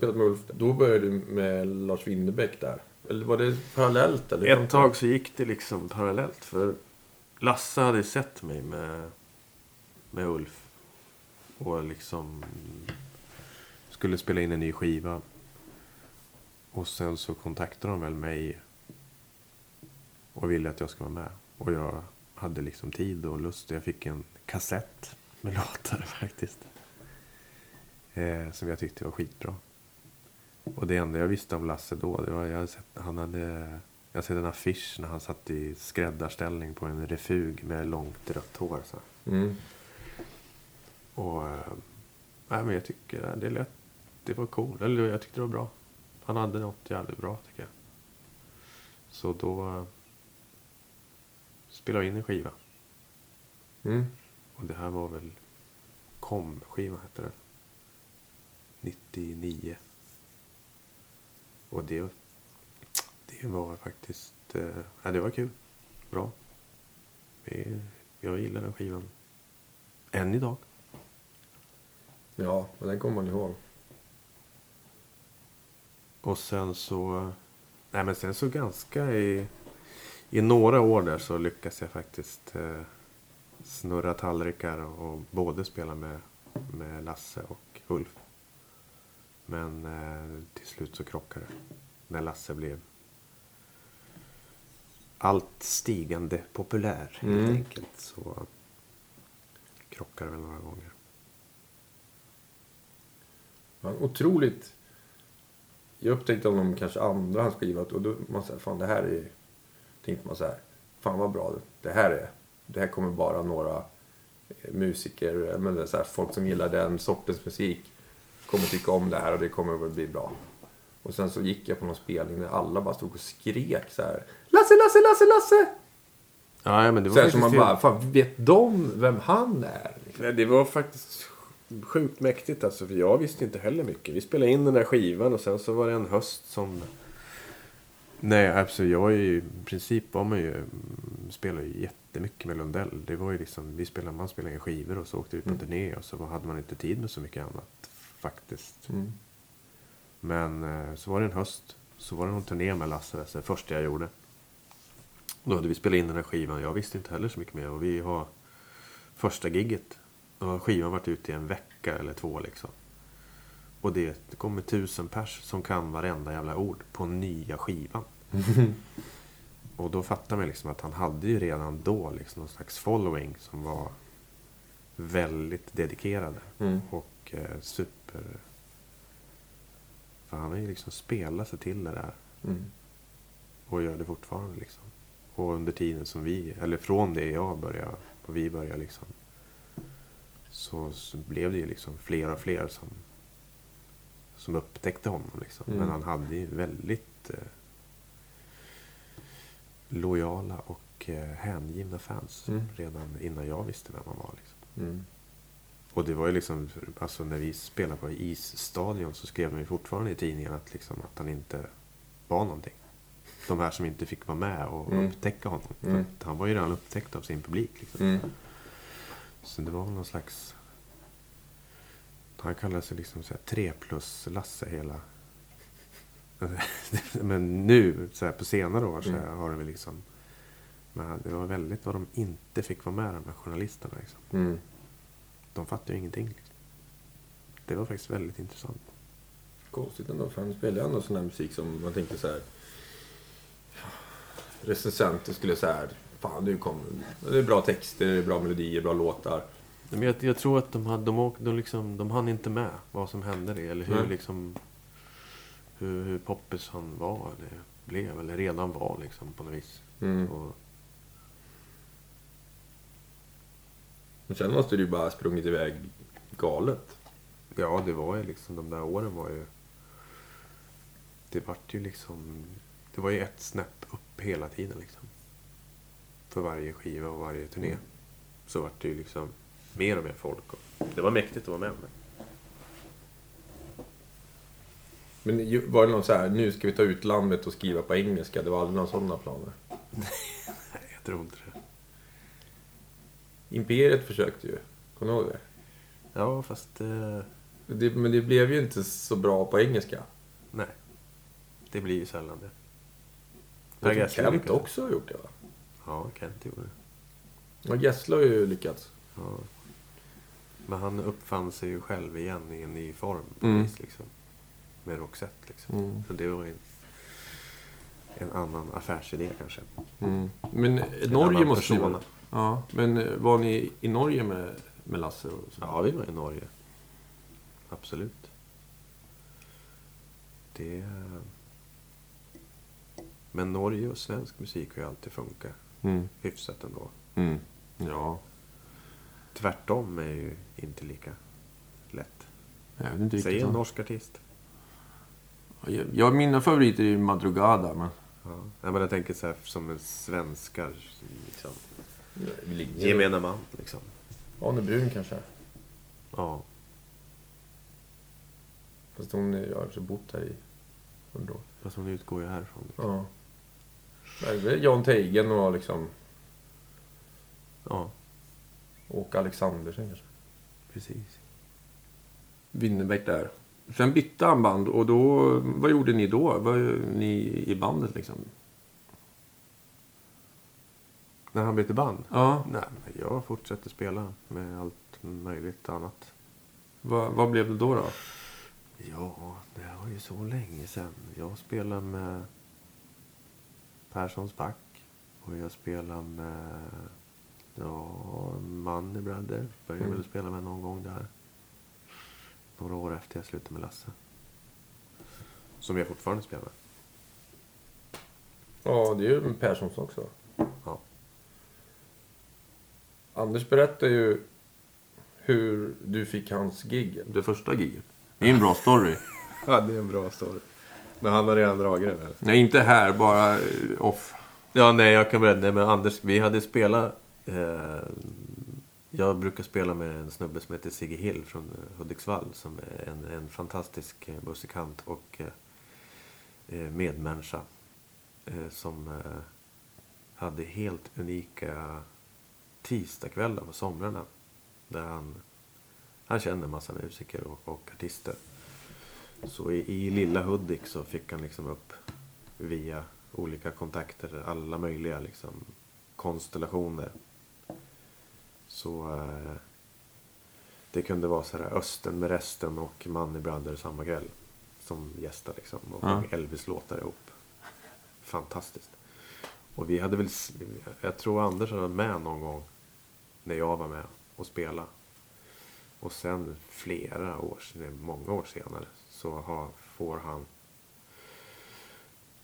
[SPEAKER 2] Spelat med Ulf, då började du med Lars Winnerbäck där? Eller var det parallellt? Eller?
[SPEAKER 1] Ett tag så gick det liksom parallellt. För Lasse hade sett mig med, med Ulf. Och liksom skulle spela in en ny skiva. Och sen så kontaktade de väl mig. Och ville att jag skulle vara med. Och jag hade liksom tid och lust. Jag fick en kassett med låtar faktiskt. Eh, som jag tyckte var skitbra. Och det enda jag visste om Lasse då, det var jag hade sett, han hade, jag sett en affisch när han satt i skräddarställning på en refug med långt rött hår. Så.
[SPEAKER 2] Mm.
[SPEAKER 1] Och eh, nej, men jag tycker det lät, det var cool. Eller jag tyckte det var bra. Han hade något jävligt bra tycker jag. Så då eh, spelade vi in en skiva.
[SPEAKER 2] Mm.
[SPEAKER 1] Och det här var väl Kom-skiva hette det. 99. Och det, det var faktiskt, eh, ja, det var kul. Bra. Jag gillar den skivan. Än idag.
[SPEAKER 2] Ja, men den kommer man ihåg.
[SPEAKER 1] Och sen så, nej men sen så ganska i, i några år där så lyckas jag faktiskt eh, snurra tallrikar och både spela med, med Lasse och Ulf. Men eh, till slut så krockade det. När Lasse blev allt stigande populär helt
[SPEAKER 2] Mm.
[SPEAKER 1] enkelt. Så krockade det väl några gånger.
[SPEAKER 2] Otroligt... Jag upptäckte honom kanske andra han skrivit och då man säger fan det här är... Tänkte man så här, fan vad bra det här är. Det här kommer bara några musiker, men så här, folk som gillar den sortens musik kommer tycka om det här och det kommer väl bli bra. Och sen så gick jag på någon spelning där alla bara stod och skrek så här. Lasse, Lasse, Lasse, Lasse!
[SPEAKER 1] Ja, men det var
[SPEAKER 2] Så här, så man bara, fan vet de vem han är?
[SPEAKER 1] Nej, det var faktiskt sjukt mäktigt alltså. För jag visste inte heller mycket. Vi spelade in den där skivan och sen så var det en höst som... Nej, alltså jag är ju... I princip var man ju... mm, Spelade ju jättemycket med Lundell. Det var ju liksom... Vi spelade, man spelade in skivor och så åkte vi på turné och så hade man inte tid med så mycket annat. Faktiskt.
[SPEAKER 2] Mm.
[SPEAKER 1] Men eh, så var det en höst. Så var det någon turné med Lasse Wester. Första jag gjorde. Då hade vi spelat in den här skivan. Jag visste inte heller så mycket mer. Och vi har första gigget. Har skivan varit ute i en vecka eller två liksom. Och det, det kommer tusen pers som kan varenda jävla ord på nya skivan. och då fattar man liksom att han hade ju redan då liksom någon slags following som var väldigt dedikerade.
[SPEAKER 2] Mm.
[SPEAKER 1] Och eh, super... För han har ju liksom spelat sig till det där.
[SPEAKER 2] Mm.
[SPEAKER 1] Och gör det fortfarande liksom. Och under tiden som vi, eller från det jag började, och vi började liksom så, så blev det ju liksom fler och fler som, som upptäckte honom. Liksom.
[SPEAKER 2] Mm.
[SPEAKER 1] Men han hade ju väldigt eh, lojala och eh, hängivna fans
[SPEAKER 2] Mm.
[SPEAKER 1] redan innan jag visste vem han var. Liksom.
[SPEAKER 2] Mm.
[SPEAKER 1] Och det var ju liksom, alltså när vi spelade på isstadion så skrev de ju fortfarande i tidningen att, liksom, att han inte var någonting. De här som inte fick vara med och
[SPEAKER 2] Mm.
[SPEAKER 1] upptäcka honom.
[SPEAKER 2] Mm.
[SPEAKER 1] han var ju redan upptäckt av sin publik. Liksom.
[SPEAKER 2] Mm.
[SPEAKER 1] Så det var någon slags... Han kallade sig liksom så här, 3 plus Lasse hela... Men nu, så här, på senare år, så här,
[SPEAKER 2] Mm.
[SPEAKER 1] har det väl liksom... Men det var väldigt vad de inte fick vara med, de här journalisterna. Liksom. De fattade ju ingenting. Det var faktiskt väldigt intressant.
[SPEAKER 2] Konstigt ändå, för han spelar ju ändå sån här musik som man tänkte så här. Recensenter skulle säga här, fan du kom, det är bra texter, det är bra melodier, bra låtar.
[SPEAKER 1] Men jag, jag tror att de, hade, de, åkte, de, liksom, de hann inte med vad som hände det. Eller hur, liksom, hur, hur poppis han var, eller blev, eller redan var liksom, på något vis.
[SPEAKER 2] Mm.
[SPEAKER 1] Och,
[SPEAKER 2] Men sen måste du ju bara ha sprungit iväg galet.
[SPEAKER 1] ja, det var ju liksom, de där åren var ju... Det vart ju liksom... Det var ju ett snäpp upp hela tiden liksom. För varje skiva och varje turné. Så vart det ju liksom mer och mer folk. Och det var mäktigt att vara med om det.
[SPEAKER 2] Men var det någon så här, nu ska vi ta ut landet och skriva på engelska? Det var aldrig några sådana planer.
[SPEAKER 1] Nej, jag tror inte det.
[SPEAKER 2] Imperiet försökte ju. Kommer du ihåg det?
[SPEAKER 1] Ja, fast... Eh,
[SPEAKER 2] det? Men det blev ju inte så bra på engelska.
[SPEAKER 1] nej. Det blir ju sällan det.
[SPEAKER 2] Jag tror Kent
[SPEAKER 1] lyckades.
[SPEAKER 2] också har gjort det va?
[SPEAKER 1] Ja, Kent gjorde det.
[SPEAKER 2] Ja, Gessle har ju lyckats.
[SPEAKER 1] Ja. Men han uppfann sig ju själv igen i en ny form. På
[SPEAKER 2] Mm.
[SPEAKER 1] vis, liksom. Med Roxette liksom.
[SPEAKER 2] Mm.
[SPEAKER 1] Så det var ju en, en annan affärsidé kanske.
[SPEAKER 2] Mm. Men
[SPEAKER 1] En
[SPEAKER 2] Norge måste ju. Ja, men eh, var ni i Norge med, med Lasse? Och så?
[SPEAKER 1] Ja, vi var i Norge. Absolut. Det... Men Norge och svensk musik har ju alltid funkat
[SPEAKER 2] Mm.
[SPEAKER 1] hyfsat ändå.
[SPEAKER 2] Mm. Ja.
[SPEAKER 1] Tvärtom är ju inte lika lätt.
[SPEAKER 2] Jag.
[SPEAKER 1] Säg en norsk artist.
[SPEAKER 2] Ja, Ja, mina favoriter är ju Madrugada, men...
[SPEAKER 1] Ja, men jag tänker så här som en svenskar. Liksom.
[SPEAKER 2] Gemene.
[SPEAKER 1] Gemene man liksom.
[SPEAKER 2] Arne Brun kanske.
[SPEAKER 1] Ja.
[SPEAKER 2] Fast hon är- har också bott här i hundra år.
[SPEAKER 1] Fast hon utgår ju härifrån.
[SPEAKER 2] Ja. Är väl Jan Teigen och liksom...
[SPEAKER 1] Ja,
[SPEAKER 2] Och Alexandersen kanske.
[SPEAKER 1] precis.
[SPEAKER 2] Winnerbäck där. Sen bytte han band och då... Vad gjorde ni då? Vad ni i bandet liksom?
[SPEAKER 1] När han bytte band?
[SPEAKER 2] Ja.
[SPEAKER 1] Nej, men jag fortsätter spela med allt möjligt annat.
[SPEAKER 2] Vad, vad blev det då då?
[SPEAKER 1] Ja, det var ju så länge sedan. Jag spelar med Perssons back. Och jag spelar med ja, Money Brother. Började
[SPEAKER 2] Mm.
[SPEAKER 1] väl spela med någon gång där. Några år efter jag slutade med Lasse. Som jag fortfarande spelar med.
[SPEAKER 2] Ja, det är ju Perssons också.
[SPEAKER 1] Ja.
[SPEAKER 2] Anders berättar ju hur du fick hans gig. Det första giget. Det är en bra story.
[SPEAKER 1] ja, det är en bra story. Men han har redan dragit den här.
[SPEAKER 2] Nej, inte här. Bara eh, off.
[SPEAKER 1] Ja, nej, jag kan berätta. Nej, men Anders, vi hade spelat... Eh, jag brukar spela med en snubbe som heter Sigge Hill från eh, Hudiksvall. Som är en, en fantastisk eh, musikant och eh, eh, medmänniska. Eh, som eh, hade helt unika tisdagskvällar på somrarna. Där han, han kände en massa musiker och, och artister. Så i, i lilla Hudik så fick han liksom upp via olika kontakter, alla möjliga liksom, konstellationer. Så eh, det kunde vara så här Östen med resten och Money Brother samma kväll. Som gäster liksom. Och
[SPEAKER 2] Ja.
[SPEAKER 1] Elvis-låtar ihop. Fantastiskt. Och vi hade väl, jag tror Anders hade varit med någon gång. När jag var med och spela. Och sen flera år, många år senare. Så har, får han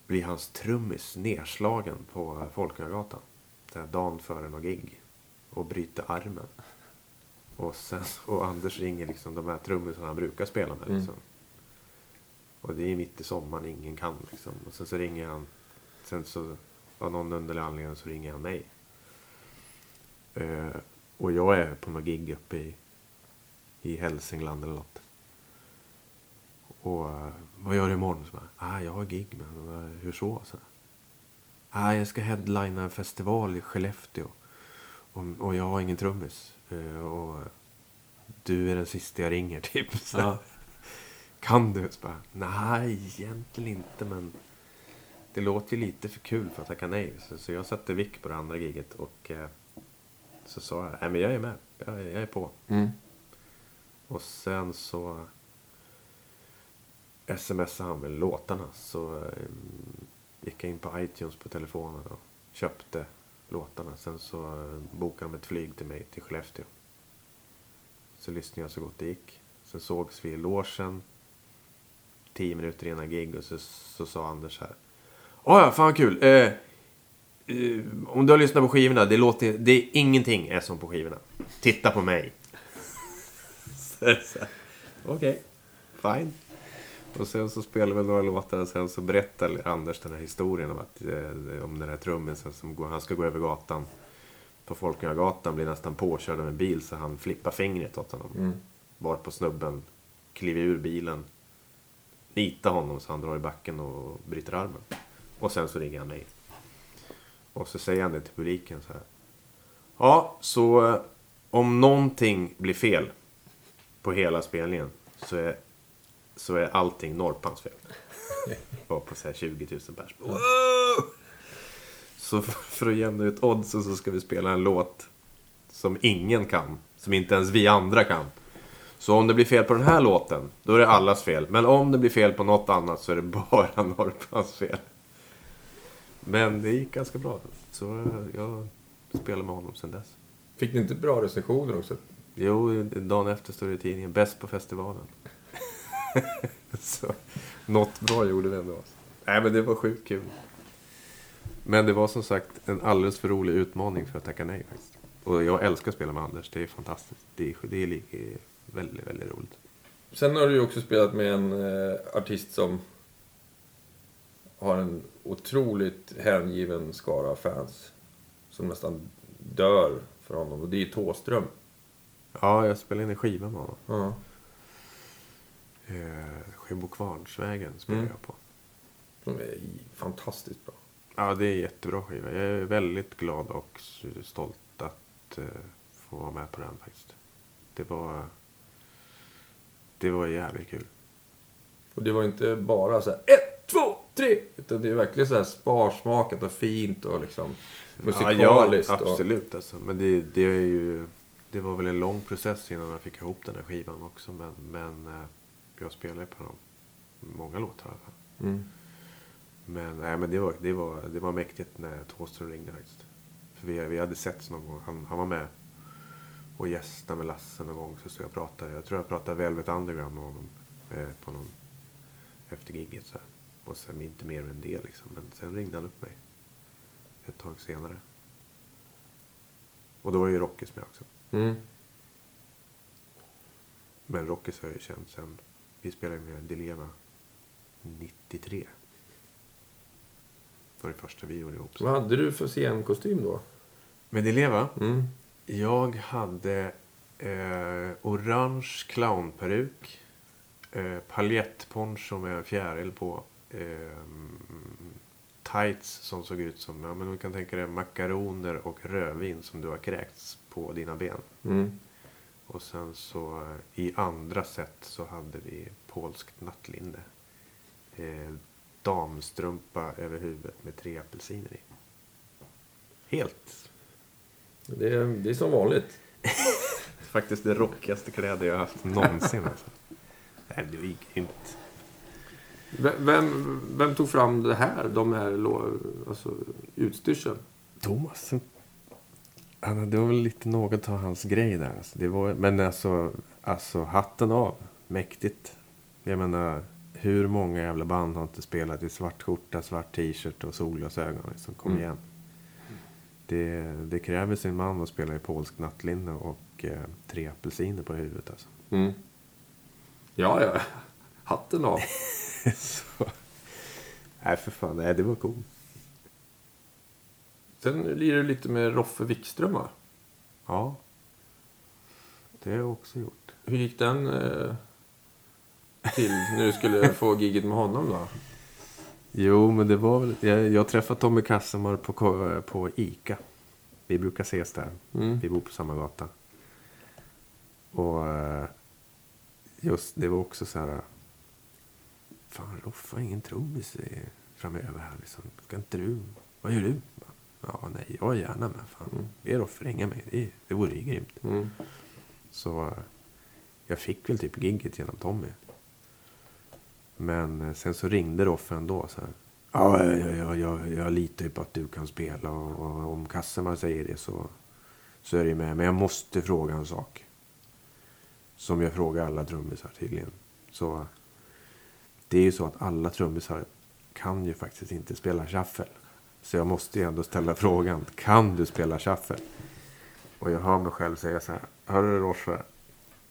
[SPEAKER 1] blir hans trummis nedslagen på Folkungagatan. Dagen före någon gig. Och bryter armen. Och, sen, och Anders ringer liksom de här trummisarna han brukar spela med.
[SPEAKER 2] Mm.
[SPEAKER 1] Liksom. Och det är mitt i sommaren, ingen kan liksom. Och sen så ringer han. Sen så av någon underlig anledning så ringer han mig. Eh, och jag är på något gig uppe i, i Hälsingland eller något. Och eh, vad gör du imorgon? Så bara, ah, jag har gig men eh, hur så? så ah, jag ska headlina en festival i Skellefteå. Och, och jag har ingen trummis. Eh, och du är den sista jag ringer typ. Så,
[SPEAKER 2] Ja.
[SPEAKER 1] Kan du? Så bara, Nej, egentligen inte men det låter ju lite för kul för att tacka nej. Så, så jag satte vick på det andra giget och eh, så sa jag, nej men jag är med. Jag, är- jag är på.
[SPEAKER 2] Mm.
[SPEAKER 1] Och sen så smsade han väl låtarna. Så eh, gick jag in på iTunes på telefonen och köpte låtarna. Sen så eh, bokade de ett flyg till mig till Skellefteå. Så lyssnade jag så gott det gick. Sen sågs vi i logen. Tio minuter innan gig och så, så sa Anders här. "Ja, ja, fan kul. Eh, eh, om du har lyssnat på skivorna, det låter... Det är ingenting är som på skivorna. Titta på mig. Okej, fine. Och sen så spelade vi några låtar och sen så berättade Anders den här historien om, att, eh, om den här trummisen som går, han ska gå över gatan. På Folkungagatan blir nästan påkörd av en bil så han flippar fingret åt honom.
[SPEAKER 2] Mm.
[SPEAKER 1] Var på snubben, kliver ur bilen, nitar honom så han drar i backen och bryter armen. Och sen så ringer han mig. Och så säger han det till publiken så här. Ja, så eh, om någonting blir fel på hela spelningen så är, så är allting Norpans fel. Var på så här 20 000 pers. Wow! Så för att jämna ut oddsen så ska vi spela en låt som ingen kan. Som inte ens vi andra kan. Så om det blir fel på den här låten, då är det allas fel. Men om det blir fel på något annat så är det bara Norpans fel. Men det gick ganska bra. Så jag spelar med honom sedan dess.
[SPEAKER 2] Fick ni inte bra recensioner också?
[SPEAKER 1] Jo, dagen efter står det i tidningen Bäst på festivalen. så något bra gjorde vi ändå. Nej, men det var sjukt kul. Men det var som sagt en alldeles för rolig utmaning för att tacka nej faktiskt. Och jag älskar att spela med Anders. Det är fantastiskt. Det är, det är väldigt, väldigt roligt.
[SPEAKER 2] Sen har du ju också spelat med en eh, artist som har en otroligt hängiven skara fans. Som nästan dör för honom. Och det är Tåström.
[SPEAKER 1] Ja, jag spelade in en skiva med honom.
[SPEAKER 2] Ja.
[SPEAKER 1] Eh, Skibokvarnsvägen spelar
[SPEAKER 2] Mm.
[SPEAKER 1] jag på.
[SPEAKER 2] Som är fantastiskt bra.
[SPEAKER 1] Ja, det är en jättebra skiva. Jag är väldigt glad och stolt att eh, få vara med på den faktiskt. Det var... Det var jävligt kul.
[SPEAKER 2] Och det var inte bara så här tre. Utan det är verkligen så här sparsmakat och fint och liksom musikaliskt.
[SPEAKER 1] Ja,
[SPEAKER 2] och,
[SPEAKER 1] absolut alltså. Men det, det är ju... Det var väl en lång process innan jag fick ihop den här skivan också. Men, men eh, jag spelade på dem. Många låtar i alla fall.
[SPEAKER 2] mm.
[SPEAKER 1] Men, nej, men det, var, det, var, det var mäktigt när Thåström ringde faktiskt. För vi, vi hade setts någon gång. Han, han var med och gästade med Lasse någon gång. Så, så jag pratade, jag tror jag pratade Velvet Underground med honom. Eh, på någon, efter giget så här. Och sen inte mer än det liksom. Men sen ringde han upp mig. Ett tag senare. Och då var ju Rockis med också.
[SPEAKER 2] Mm.
[SPEAKER 1] Men Rockis har jag ju känt sen. Vi spelade med Dileva 93. Det var det första vi gjorde ihop.
[SPEAKER 2] Vad hade du för scenkostym då?
[SPEAKER 1] Med Dileva?
[SPEAKER 2] Mm.
[SPEAKER 1] Jag hade eh, orange clownperuk. Eh, paljettponcho med fjäril på. Eh, tights som såg ut som, ja men du kan tänka dig makaroner och rödvin som du har kräkts på dina ben.
[SPEAKER 2] Mm.
[SPEAKER 1] Och sen så eh, i andra set så hade vi polskt nattlinne. Eh, damstrumpa över huvudet med tre apelsiner i. Helt.
[SPEAKER 2] Det, är, det är som vanligt.
[SPEAKER 1] Faktiskt det rockigaste kläder jag har haft någonsin. Alltså. Nej, det var grymt.
[SPEAKER 2] Vem, vem, tog fram det här? De här alltså, utstyrseln?
[SPEAKER 1] Thomas. Han, det var väl lite något av hans grej där. Alltså. Det var, men alltså, alltså hatten av. Mäktigt. Jag menar, hur många jävla band har inte spelat i svart skjorta, svart t-shirt och solglasögon? Liksom, kom
[SPEAKER 2] Mm.
[SPEAKER 1] igen. Det, det kräver sin man att spela i polsk nattlinne och eh, tre apelsiner på huvudet alltså.
[SPEAKER 2] Mm. Ja, ja. Hatten av.
[SPEAKER 1] Så. Nej, för fan. Nej, det var coolt.
[SPEAKER 2] Sen lirar du lite med Roffe Wikström, va?
[SPEAKER 1] Ja. Det har jag också gjort.
[SPEAKER 2] Hur gick den eh, till när du skulle få gigget med honom då?
[SPEAKER 1] Jo, men det var väl... Jag, jag träffade Tommy Kassemar på, på Ica. Vi brukar ses där.
[SPEAKER 2] Mm.
[SPEAKER 1] Vi bor på samma gata. Och eh, just det var också så här... Fan, Roffe har ingen trummis framöver här liksom. Ska inte du... Vad gör du? Ja, nej, jag är gärna med. Fan. Be Roffe ringa mig. Det, det vore ju grymt.
[SPEAKER 2] Mm.
[SPEAKER 1] Så jag fick väl typ gigget genom Tommy. Men eh, sen så ringde Roffe ändå så här. Ja, jag, jag, jag, jag litar ju på att du kan spela och, och om Kassemar säger det så, så är det med. Men jag måste fråga en sak. Som jag frågar alla trummisar tydligen. Så det är ju så att alla trummisar kan ju faktiskt inte spela shuffle. Så jag måste ju ändå ställa frågan. Kan du spela shuffle? Och jag hör mig själv säga så här. Hörru Roffe.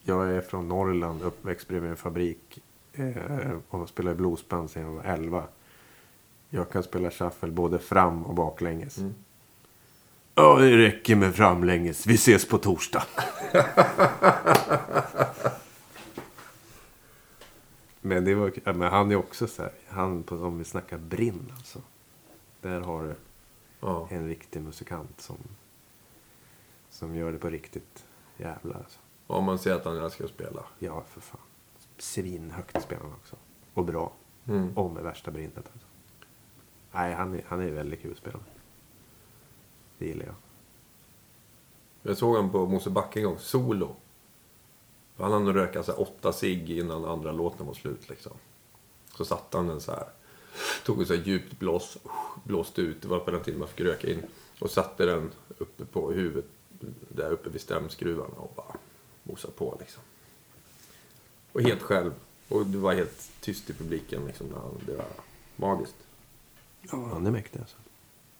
[SPEAKER 1] Jag är från Norrland, uppväxt bredvid en fabrik. Eh, och spelar i bluesband sedan jag var 11. Jag kan spela shuffle både fram och baklänges. Ja, det räcker med framlänges. Vi ses på torsdag. men, det var, men han är också så här. Han, på, om vi snackar brinn alltså. Där har du
[SPEAKER 2] Ja.
[SPEAKER 1] en riktig musikant som, som gör det på riktigt jävlar alltså.
[SPEAKER 2] Om man ser att han älskar att spela.
[SPEAKER 1] Ja, för fan. Svinhögt spelar han också. Och bra.
[SPEAKER 2] Mm.
[SPEAKER 1] Och med värsta brinnet alltså. Nej, han är, han är väldigt kul att spela med. Det gillar jag.
[SPEAKER 2] Jag såg honom på Mosebacke en gång, solo. Han hann röka så här åtta cigg innan andra låten var slut liksom. Så satt han den så här. Tog ett så här djupt blås, blåste ut, det var på den tiden man fick röka in. Och satte den uppe på huvudet, där uppe vid stämskruvarna och bara mosade på liksom. Och helt själv. Och det var helt tyst i publiken liksom. när han- Det var magiskt.
[SPEAKER 1] Ja, han är mäktig alltså.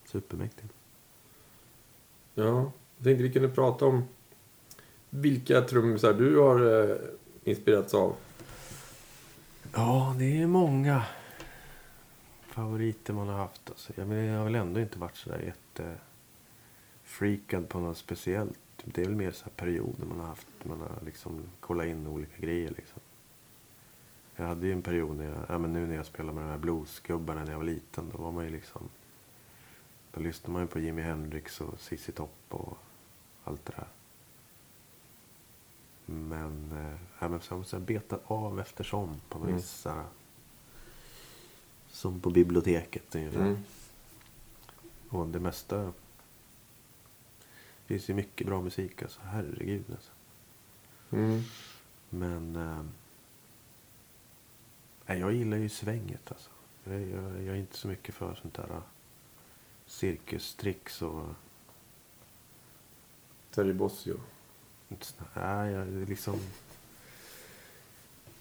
[SPEAKER 1] Supermäktig.
[SPEAKER 2] Ja, jag tänkte vi kunde prata om vilka trummisar du har eh, inspirerats av.
[SPEAKER 1] Ja, det är många favoriter man har haft. Alltså. Jag, men jag har väl ändå inte varit sådär jättefreakad på något speciellt. Det är väl mer så här perioder man har haft. Man har liksom kollat in olika grejer liksom. Jag hade ju en period när jag, ja, men nu när jag spelade med de här bluesgubbarna när jag var liten. Då var man ju liksom, då lyssnade man ju på Jimi Hendrix och ZZ Top och allt det där. Men, eh, ja, men så, här betat av eftersom på något
[SPEAKER 2] Mm.
[SPEAKER 1] vis. Som på biblioteket ungefär.
[SPEAKER 2] Mm.
[SPEAKER 1] Och det mesta. Det finns ju mycket bra musik alltså. Herregud alltså.
[SPEAKER 2] Mm.
[SPEAKER 1] Men. Eh, nej, jag gillar ju svänget alltså. Jag, jag, jag är inte så mycket för sånt där. Uh, cirkustricks och.
[SPEAKER 2] Terry Bossio.
[SPEAKER 1] Nej, jag liksom.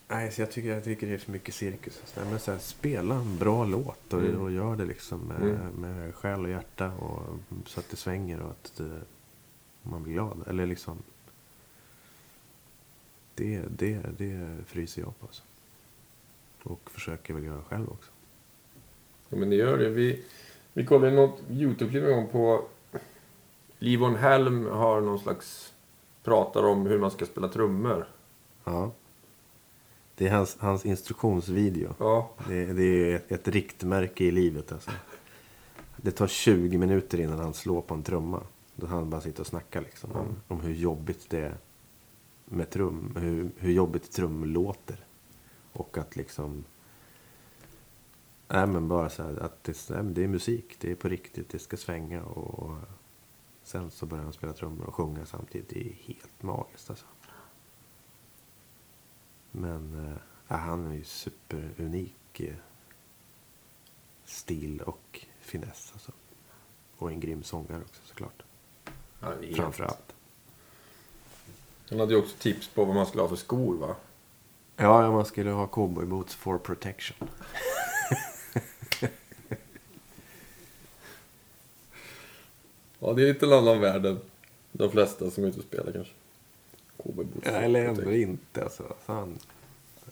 [SPEAKER 1] Nej, så jag tycker, jag tycker det är för mycket cirkus. Nej, men så här, spela en bra låt och,
[SPEAKER 2] Mm.
[SPEAKER 1] och gör det liksom med,
[SPEAKER 2] Mm.
[SPEAKER 1] med själ och hjärta. Och, så att det svänger och att det, man blir glad. Eller liksom. Det, det, det fryser jag på. Alltså. Och försöker väl göra själv också.
[SPEAKER 2] Ja, men det gör det. Vi, vi kollade något YouTube-klipp en gång på... Livon Helm har någon slags... Pratar om hur man ska spela trummor.
[SPEAKER 1] Ja. Det är hans, hans instruktionsvideo.
[SPEAKER 2] Ja.
[SPEAKER 1] Det, det är ett, ett riktmärke i livet. Alltså. Det tar 20 minuter innan han slår på en trumma. Då han bara sitter och snackar liksom, om, om hur jobbigt det är med trum. Hur, hur jobbigt trum låter. Och att liksom... Nej men bara så här att det, nej, det är musik. Det är på riktigt. Det ska svänga och sen så börjar han spela trummor och sjunga samtidigt. Det är helt magiskt alltså. Men ja, han är ju superunik eh, stil och finess. Alltså. Och en grym sångare också såklart.
[SPEAKER 2] Ja, det är helt-
[SPEAKER 1] Framför allt.
[SPEAKER 2] Han hade ju också tips på vad man skulle ha för skor va?
[SPEAKER 1] Ja, ja, man skulle ha cowboyboots for protection.
[SPEAKER 2] Ja, det är inte en annan värld än de flesta som är ute och spelar kanske. KB
[SPEAKER 1] Ja, eller ändå inte. Alltså, fan.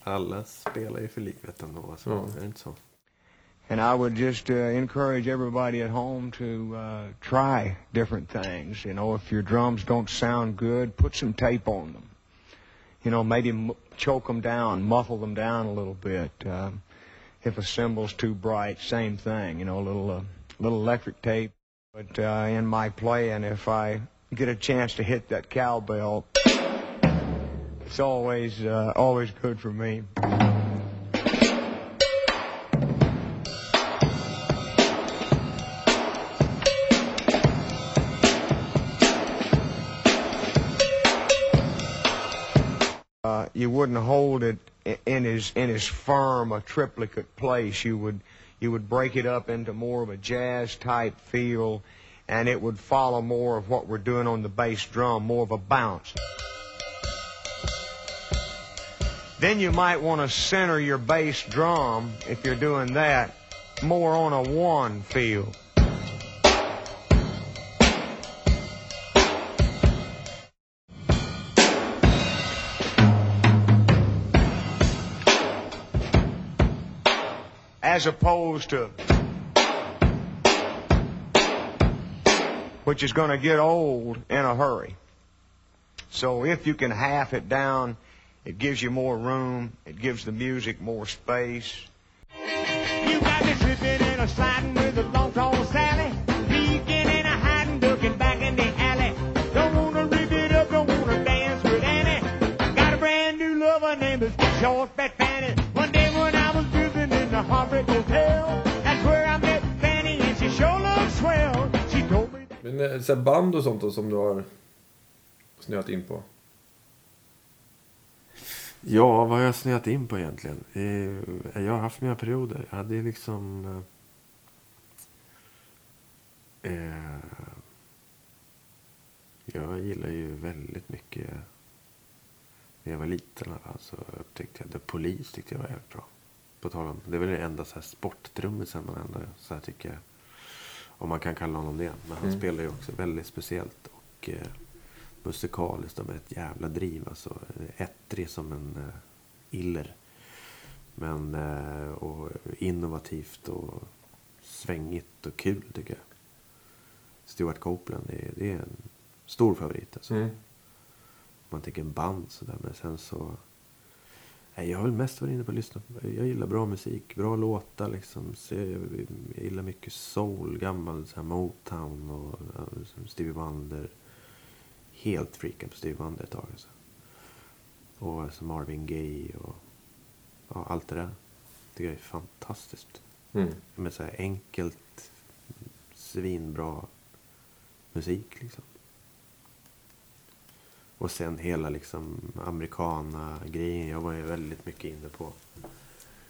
[SPEAKER 1] Alla spelar ju för livet ändå. Alltså.
[SPEAKER 2] Ja.
[SPEAKER 1] Är det inte så?
[SPEAKER 5] And I would just uh, encourage everybody at home to uh, try different things. You know, if your drums don't sound good, put some tape on them. You know, maybe m- choke them down, muffle them down a little bit. Um, if a cymbal's too bright, same thing. You know, a little uh, little electric tape. But uh, in my play, and if I get a chance to hit that cowbell, it's always uh, always good for me. uh, you wouldn't hold it in his in as firm a triplicate place. You would you would break it up into more of a jazz type feel, and it would follow more of what we're doing on the bass drum, more of a bounce. Then you might want to center your bass drum if you're doing that more on a one feel. As opposed to which is going to get old in a hurry. So if you can half it down, it gives you more room, it gives the music more space.
[SPEAKER 6] You got me slipping and a sliding with a long tall Sally. Peeking and a hiding, ducking back in the alley. Don't wanna rip it up, don't wanna dance with Annie. Got a brand new lover named. Short Fat
[SPEAKER 2] Men eh, så här band och sånt då, som du har snöat in på?
[SPEAKER 1] Ja, vad har jag snöat in på egentligen? Eh, jag har haft mina perioder. Jag hade liksom... Eh, jag gillar ju väldigt mycket... När jag var liten i alla fall så upptäckte jag The Police tyckte jag var jävligt bra. På tal om, det är väl det enda så här sporttrummisen man ändå så här tycker Om man kan kalla honom det. Men han spelar ju också väldigt speciellt. Och eh, musikaliskt och med ett jävla driv. Alltså ettrig som en eh, iller. Men eh, och innovativt och svängigt och kul tycker jag. Stuart Copeland, det är, det är en stor favorit. Alltså.
[SPEAKER 2] Mm.
[SPEAKER 1] Man tänker band sådär. Men sen så... Nej, jag har väl mest varit inne på att lyssna. Jag gillar bra musik, bra låtar liksom. Så jag, jag gillar mycket soul, gammal så här Motown och ja, som Stevie Wonder. Helt freakad på Stevie Wonder ett tag. Alltså. Och så Marvin Gaye och ja, allt det där. Det är fantastiskt.
[SPEAKER 2] Mm.
[SPEAKER 1] Med så här enkelt, svinbra musik liksom. Och sen hela liksom americana-grejen. Jag var ju väldigt mycket inne på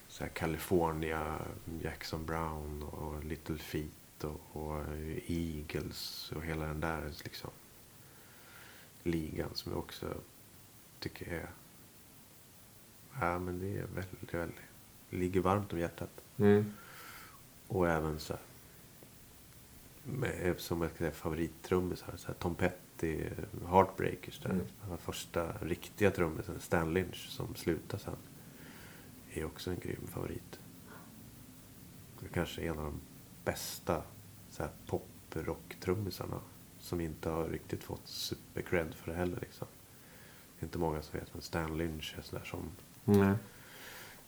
[SPEAKER 1] så här California, Jackson Brown och Little Feat och, och Eagles och hela den där liksom ligan som jag också tycker är Ja men det är väldigt, väldigt ligger varmt om hjärtat.
[SPEAKER 2] Mm.
[SPEAKER 1] Och även så här, med, som jag säga, favorittrummisar. Så här, Tom Petty, Heartbreakers. Där.
[SPEAKER 2] Mm.
[SPEAKER 1] Den första riktiga trummisen, Stan Lynch, som slutade sen. Är också en grym favorit. Det är kanske en av de bästa pop-rock-trummisarna. Som inte har riktigt fått super-cred för det heller. Liksom. Det är inte många som vet vem Stan Lynch är. Sådär, som
[SPEAKER 2] Nej.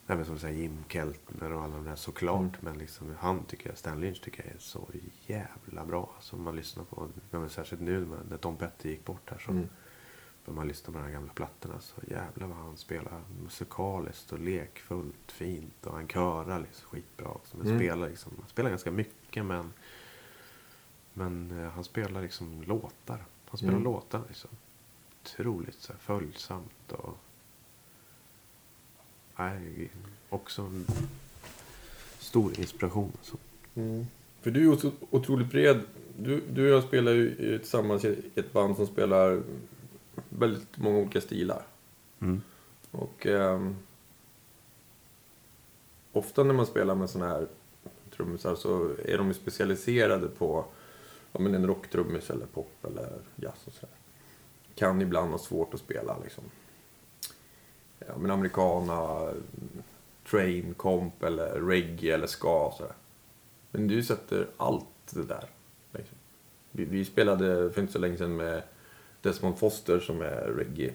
[SPEAKER 1] Nej, men som säger Jim Keltner och alla de där såklart.
[SPEAKER 2] Mm.
[SPEAKER 1] Men liksom, han tycker jag, Stan Lynch tycker jag är så jävla bra. Som man lyssnar på. Ja, men särskilt nu när- när Tom Petty gick bort här. Så
[SPEAKER 2] Mm.
[SPEAKER 1] För man lyssnar på de här gamla plattorna. Så jävlar vad han spelar musikaliskt och lekfullt, fint. Och han körar liksom skitbra också. Men
[SPEAKER 2] Mm.
[SPEAKER 1] spelar liksom, han spelar ganska mycket men. Men eh, han spelar liksom låtar. Han spelar
[SPEAKER 2] Mm.
[SPEAKER 1] låtar liksom. Otroligt så här, följsamt och. Nej, också en stor inspiration. alltså. Så.
[SPEAKER 2] Mm. För du är så otroligt bred. Du, du och jag spelar ju tillsammans i ett band som spelar väldigt många olika stilar.
[SPEAKER 1] Mm.
[SPEAKER 2] Och ehm, ofta när man spelar med såna här trummisar så är de ju specialiserade på ja, men en rocktrummis eller pop eller jazz och sådär. Kan ibland ha svårt att spela liksom. Ja, men americana, train, comp eller reggae eller ska och sådär. Men du sätter allt det där. Liksom. Vi, vi spelade för inte så länge sedan med Desmond Foster som är reggae.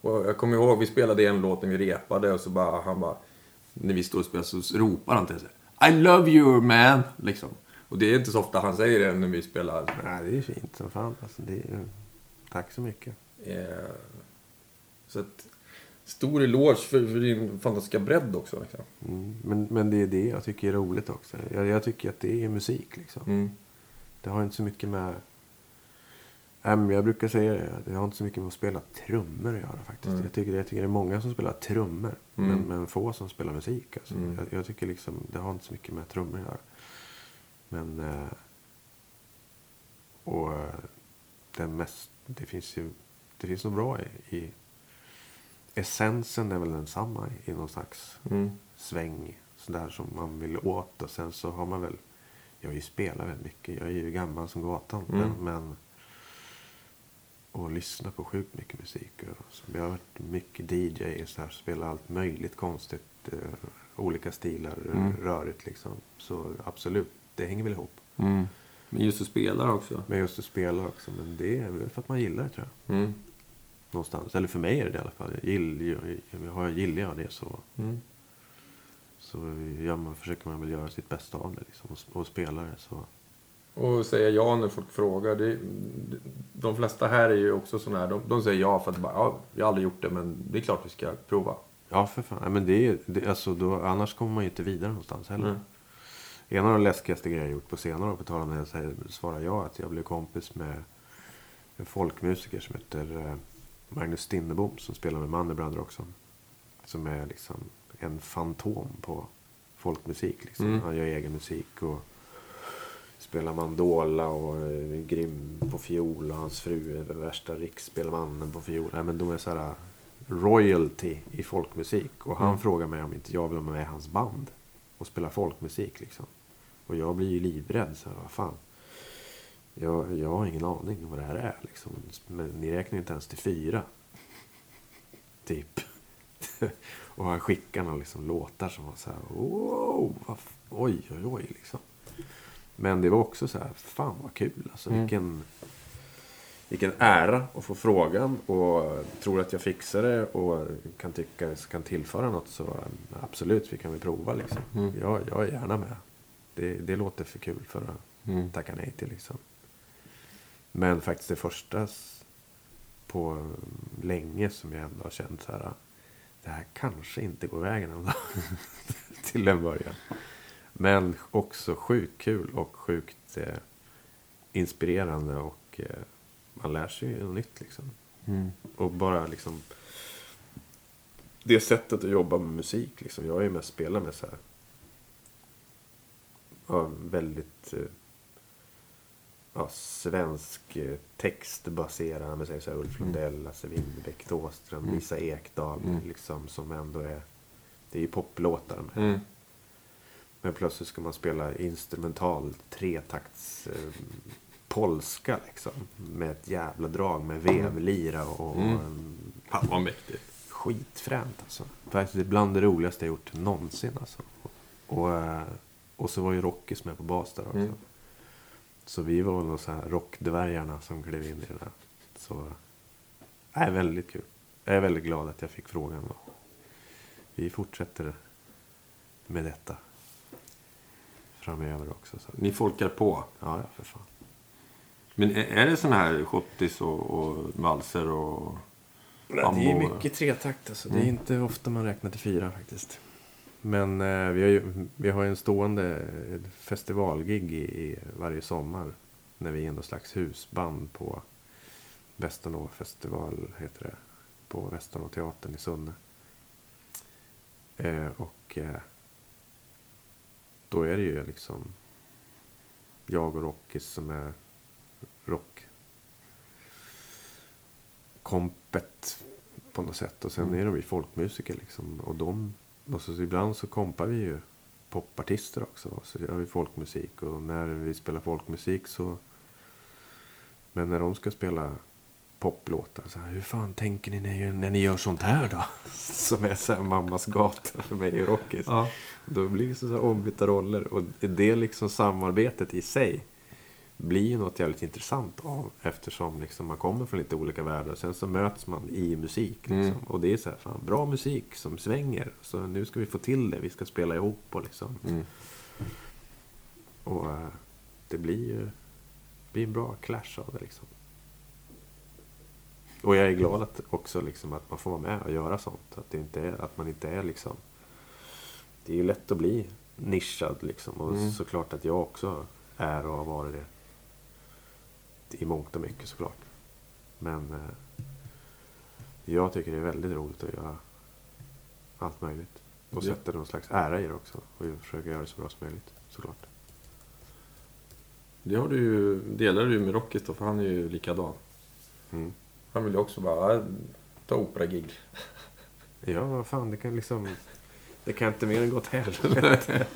[SPEAKER 2] Och jag kommer ihåg, vi spelade en låt när vi repade och så bara, han bara, när vi står och spelar så ropar han till sig. I love you man! Liksom. Och det är inte så ofta han säger det när vi spelar.
[SPEAKER 1] Nej, det är fint som fan. Alltså, det är, tack så mycket.
[SPEAKER 2] Eh, så att, stor eloge för, för din fantastiska bredd också. Liksom.
[SPEAKER 1] Mm. Men, men det är det jag tycker är roligt också. Jag, jag tycker att det är musik liksom.
[SPEAKER 2] Mm.
[SPEAKER 1] Det har inte så mycket med... Men jag brukar säga det. Det har inte så mycket med att spela trummor att göra faktiskt.
[SPEAKER 2] Mm.
[SPEAKER 1] Jag, tycker, jag tycker det är många som spelar trummor.
[SPEAKER 2] Mm.
[SPEAKER 1] Men, men få som spelar musik. Alltså.
[SPEAKER 2] Mm.
[SPEAKER 1] Jag, jag tycker liksom, det har inte så mycket med trummor att göra. Men... Eh, och eh, den mest... Det finns ju... Det finns något bra i... i essensen är väl densamma i, någon slags
[SPEAKER 2] Mm.
[SPEAKER 1] sväng sådär som man vill åt. Och sen så har man väl, jag har ju spelat väldigt mycket. Jag är ju gammal som gatan.
[SPEAKER 2] Mm.
[SPEAKER 1] Men, men och lyssnat på sjukt mycket musik. Och jag har varit mycket DJ, så här, spelat allt möjligt konstigt. Eh, olika stilar,
[SPEAKER 2] Mm.
[SPEAKER 1] rörigt liksom. Så absolut, det hänger väl ihop.
[SPEAKER 2] Mm. Men just att spela också.
[SPEAKER 1] Men just att spela också. Men det är väl för att man gillar det tror jag.
[SPEAKER 2] Mm.
[SPEAKER 1] Någonstans. Eller för mig är det det i alla fall. Jag gillar, jag, gillar jag det så
[SPEAKER 2] Mm.
[SPEAKER 1] Så gör man, försöker man väl göra sitt bästa av det liksom, och, och spela det. Så.
[SPEAKER 2] Och säga ja när folk frågar. Det, de flesta här är ju också sådana här. De, de säger ja för att bara, ja, jag har aldrig gjort det men det är klart vi ska prova.
[SPEAKER 1] Ja, för fan. Men det är, det, alltså, då, annars kommer man ju inte vidare någonstans heller.
[SPEAKER 2] Mm.
[SPEAKER 1] En av de läskigaste grejer jag gjort på senare år, på tal om det, jag säger, svarar jag att jag blev kompis med en folkmusiker som heter eh, Magnus Stinnebom som spelar med Brother också. Som är liksom en fantom på folkmusik. Liksom.
[SPEAKER 2] Mm.
[SPEAKER 1] Han gör egen musik och spelar mandola och är grym på fiol. Och hans fru är den värsta riksspelmannen på fiol. Nej, men de är så här royalty i folkmusik. Och han
[SPEAKER 2] Mm.
[SPEAKER 1] frågar mig om inte jag vill vara med i hans band och spela folkmusik. Liksom. Och jag blir ju livrädd. Så här, vad fan. Jag, jag har ingen aning om vad det här är. Liksom. Men ni räknar inte ens till fyra. Typ. och han skickar några liksom låtar som var så här. Wow, vad, oj, oj, oj. Liksom. Men det var också så här. Fan vad kul. Alltså,
[SPEAKER 2] Mm.
[SPEAKER 1] vilken, vilken ära att få frågan. Och tror att jag fixar det och kan tycka kan tillföra något. Så absolut, vi kan väl prova. Liksom.
[SPEAKER 2] Mm.
[SPEAKER 1] Jag, jag är gärna med. Det, det låter för kul för att
[SPEAKER 2] Mm.
[SPEAKER 1] tacka nej till. Liksom. Men faktiskt det första på länge som jag ändå har känt så här. Det här kanske inte går vägen ändå. till en början. Men också sjukt kul och sjukt eh, inspirerande. Och eh, man lär sig ju något nytt liksom.
[SPEAKER 2] Mm.
[SPEAKER 1] Och bara liksom det sättet att jobba med musik. Liksom. Jag är ju mest spelar med så här. Ja, väldigt eh, ja, svensk eh, textbaserad. Med säger så här, Ulf Lundell, Lasse Winnerbäck, Thåström,
[SPEAKER 2] Mm.
[SPEAKER 1] Lisa Ekdahl.
[SPEAKER 2] Mm.
[SPEAKER 1] Liksom, som ändå är... Det är ju poplåtar. Med.
[SPEAKER 2] Mm.
[SPEAKER 1] Men plötsligt ska man spela instrumental tretakts eh, polska liksom. Med ett jävla drag med vevlira och,
[SPEAKER 2] Mm. Fan vad mäktigt.
[SPEAKER 1] skitfränt alltså. Faktiskt bland det roligaste jag gjort någonsin alltså. Och, eh, och så var ju Rockis med på bas där också.
[SPEAKER 2] Mm.
[SPEAKER 1] Så vi var väl så här rockdvärgarna som klev in i det där. Så, nej, väldigt kul. Jag är väldigt glad att jag fick frågan. Och vi fortsätter med detta framöver också. Så.
[SPEAKER 2] Ni folkar på.
[SPEAKER 1] Ja, ja, för fan.
[SPEAKER 2] Men är, det sån här schottis och, och valser och...
[SPEAKER 1] Det är mycket tretakt alltså. Det är
[SPEAKER 2] Mm.
[SPEAKER 1] inte ofta man räknar till fyra faktiskt. Men eh, vi har ju vi har ju en stående eh, festivalgig i, i varje sommar. När vi är någon slags husband på Västernå festival heter det. På Västernå teatern i Sunne. Eh, och eh, då är det ju liksom jag och Rockis som är rock kompet på något sätt. Och sen
[SPEAKER 2] Mm.
[SPEAKER 1] är de ju folkmusiker liksom. Och, de, och så ibland så kompar vi ju popartister också. Så gör vi folkmusik. Och när vi spelar folkmusik så... Men när de ska spela poplåtar. Så här, hur fan tänker ni när, när ni gör sånt här då? Som är så här mammas gata för mig i Rockis.
[SPEAKER 2] Ja.
[SPEAKER 1] Då blir det så här ombytta roller. Och det liksom samarbetet i sig blir ju något jävligt intressant av. Eftersom liksom man kommer från lite olika världar. Sen så möts man i musik. Liksom.
[SPEAKER 2] Mm.
[SPEAKER 1] Och det är så här, fan, bra musik som svänger. Så nu ska vi få till det. Vi ska spela ihop och liksom.
[SPEAKER 2] Mm.
[SPEAKER 1] Och eh, det blir ju blir en bra clash av det liksom. Och jag är glad att också liksom att man får vara med och göra sånt. Att, det inte är, att man inte är liksom... Det är ju lätt att bli nischad liksom. Och
[SPEAKER 2] Mm.
[SPEAKER 1] såklart att jag också är och har varit det. I mångt och mycket såklart. Men eh, jag tycker det är väldigt roligt att göra allt möjligt. Och
[SPEAKER 2] Ja.
[SPEAKER 1] sätter någon slags ära i det också. Och jag försöker göra det så bra som möjligt såklart.
[SPEAKER 2] Det har du ju, delar du med Rockis då, för han är ju likadan.
[SPEAKER 1] Mm.
[SPEAKER 2] Han vill ju också bara "Ah, ta operagig.
[SPEAKER 1] Ja, vad fan, det kan liksom... Det kan inte mer än gå åt helvete.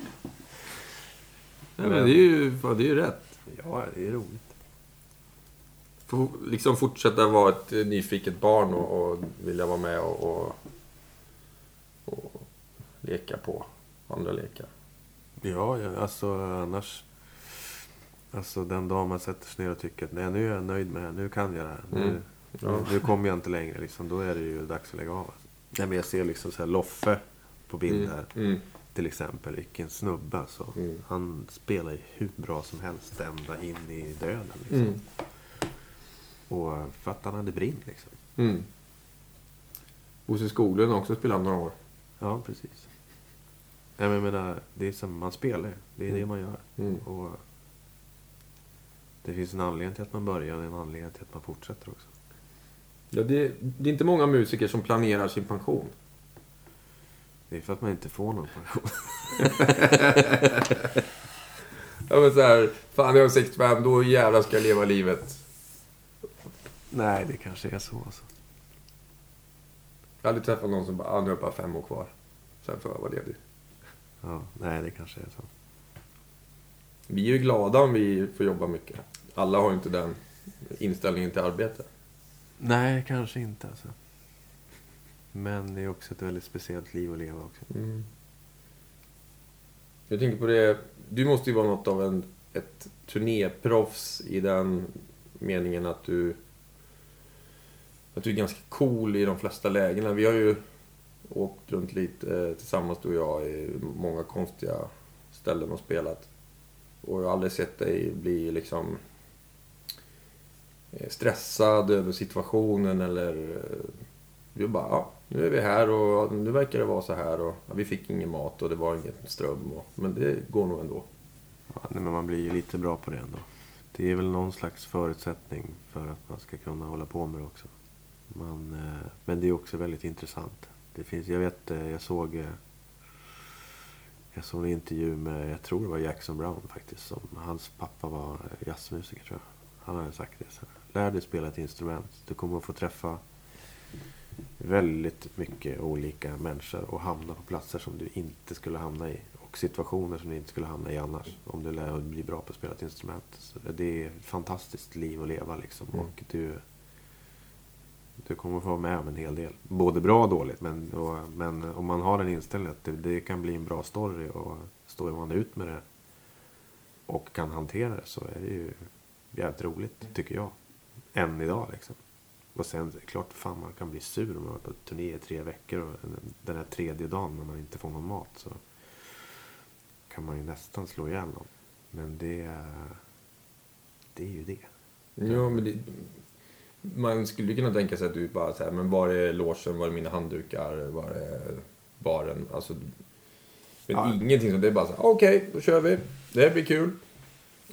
[SPEAKER 2] Nej, men det är ju, det är ju rätt.
[SPEAKER 1] Ja, det är roligt.
[SPEAKER 2] Liksom fortsätta vara ett nyfiket barn och, och vilja vara med och, och, och leka på andra lekar.
[SPEAKER 1] Ja, ja, alltså annars... Alltså den dag man sätter sig ner och tycker att nej, nu är jag nöjd med det här, nu kan jag det här. Nu,
[SPEAKER 2] Mm. Ja.
[SPEAKER 1] nu, nu kommer jag inte längre liksom. Då är det ju dags att lägga av. Nej, men jag ser liksom så här Loffe på bild här.
[SPEAKER 2] Mm.
[SPEAKER 1] Till exempel. Vilken snubbe alltså.
[SPEAKER 2] Mm.
[SPEAKER 1] Han spelar ju hur bra som helst ända in i döden. Liksom.
[SPEAKER 2] Mm.
[SPEAKER 1] Och för att han hade brinn liksom.
[SPEAKER 2] Mm. Bosse Skoglund har också spelat några år.
[SPEAKER 1] Ja, precis. Nej, men jag menar, det är som man spelar. Det är det man gör.
[SPEAKER 2] Mm.
[SPEAKER 1] Och det finns en anledning till att man börjar och en anledning till att man fortsätter också.
[SPEAKER 2] Ja, det, det är inte många musiker som planerar sin pension.
[SPEAKER 1] Det är för att man inte får någon pension.
[SPEAKER 2] Ja, men så här, fan jag är 65, då jävlar ska jag leva livet.
[SPEAKER 1] Nej, det kanske är så alltså.
[SPEAKER 2] Jag hade träffat någon som bara, ah, nu har jag bara fem år kvar. Sen får jag vara ledig.
[SPEAKER 1] Ja, nej, det kanske är så.
[SPEAKER 2] Vi är ju glada om vi får jobba mycket. Alla har ju inte den inställningen till arbete.
[SPEAKER 1] Nej, kanske inte alltså. Men det är också ett väldigt speciellt liv att leva också.
[SPEAKER 2] Mm. Jag tänker på det, du måste ju vara något av en, ett turnéproffs i den meningen att du att du är ganska cool i de flesta lägena. Vi har ju åkt runt lite eh, tillsammans du och jag i många konstiga ställen och spelat. Och jag har aldrig sett dig bli liksom eh, stressad över situationen eller Du vi bara, ja, nu är vi här och nu verkar det vara så här och ja, vi fick ingen mat och det var ingen ström. Och, men det går nog ändå.
[SPEAKER 1] Ja, nej, men man blir ju lite bra på det ändå. Det är väl någon slags förutsättning för att man ska kunna hålla på med det också. Man, eh, men det är också väldigt intressant. Det finns, jag vet, eh, jag såg eh, jag såg en intervju med, jag tror det var Jackson Brown faktiskt. Som, hans pappa var jazzmusiker tror jag. Han hade sagt det. Så, Lär dig spela ett instrument. Du kommer att få träffa väldigt mycket olika människor och hamna på platser som du inte skulle hamna i. Och situationer som du inte skulle hamna i annars. Om du lär dig bli bra på att spela ett instrument. Så det är ett fantastiskt liv att leva liksom.
[SPEAKER 2] Mm.
[SPEAKER 1] Och du, du kommer få vara med om en hel del. Både bra och dåligt. Men, och, men om man har den inställningen att det, det kan bli en bra story och står man ut med det och kan hantera det så är det ju jävligt roligt, tycker jag. Än idag liksom. Och sen, det är klart, fan man kan bli sur om man har varit på turné i tre veckor och den här tredje dagen när man inte får någon mat så kan man ju nästan slå ihjäl någon. Men det, det är ju det.
[SPEAKER 2] Ja, men det, man skulle kunna tänka sig att du bara säger men var är logen, var är mina handdukar, var är baren? Alltså, men
[SPEAKER 1] Ja.
[SPEAKER 2] ingenting som det är bara så här, okej, då kör vi. Det här blir kul.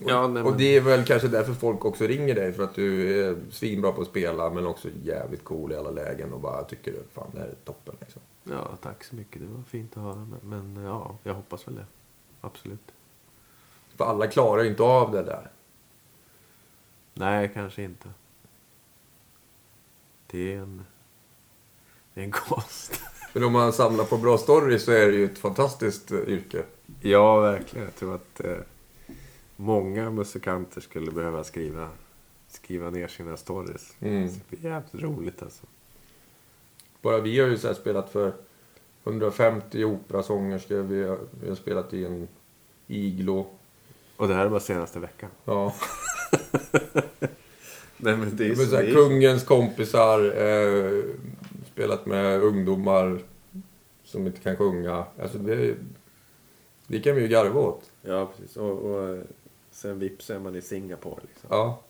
[SPEAKER 1] Ja, nej,
[SPEAKER 2] och
[SPEAKER 1] men-
[SPEAKER 2] det är väl kanske därför folk också ringer dig, för att du är svinbra på att spela, men också jävligt cool i alla lägen och bara tycker fan, det här är toppen liksom.
[SPEAKER 1] Ja, tack så mycket. Det var fint att höra. Men, men ja, jag hoppas väl det. Absolut.
[SPEAKER 2] För alla klarar ju inte av det där.
[SPEAKER 1] Nej, kanske inte. Det är en, det är en konst.
[SPEAKER 2] Men om man samlar på bra stories så är det ju ett fantastiskt eh, yrke.
[SPEAKER 1] Ja, verkligen. Jag tror att eh, många musikanter skulle behöva skriva, skriva ner sina stories.
[SPEAKER 2] Mm.
[SPEAKER 1] Det blir jävligt roligt alltså.
[SPEAKER 2] Bara vi har ju så spelat för 150 operasångerskor. Vi har, vi har spelat i en iglo.
[SPEAKER 1] Och det här är bara senaste veckan.
[SPEAKER 2] Ja.
[SPEAKER 1] Nej, men det är
[SPEAKER 2] Men
[SPEAKER 1] så,
[SPEAKER 2] så här, kungens kompisar. Eh, spelat med ungdomar som inte kan sjunga. Alltså det, det kan vi ju garva åt.
[SPEAKER 1] Ja, precis. Och, och eh, sen vips är man i Singapore. Liksom.
[SPEAKER 2] Ja.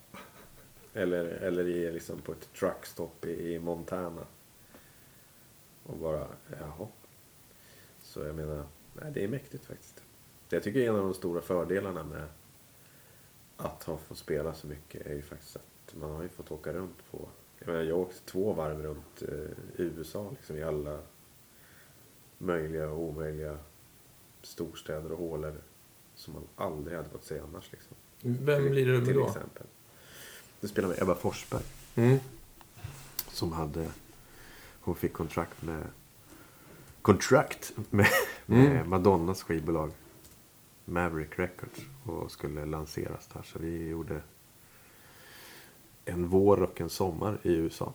[SPEAKER 1] Eller, eller i, liksom, på ett truckstop i, i Montana. Och bara, jaha. Så jag menar, nej, det är mäktigt faktiskt. Det jag tycker en av de stora fördelarna med att ha fått spela så mycket är ju faktiskt att man har ju fått åka runt på... Jag menar, jag åkte två varv runt eh, USA liksom i alla möjliga och omöjliga storstäder och hålor som man aldrig hade fått se annars. Liksom.
[SPEAKER 2] Vem lirar du med
[SPEAKER 1] Till
[SPEAKER 2] då?
[SPEAKER 1] exempel. Du spelar med Ebba Forsberg
[SPEAKER 2] Mm.
[SPEAKER 1] som hade... Hon fick kontrakt med... Kontrakt med, med
[SPEAKER 2] Mm.
[SPEAKER 1] Madonnas skivbolag. Maverick Records. Och skulle lanseras där. Så vi gjorde en vår och en sommar i USA.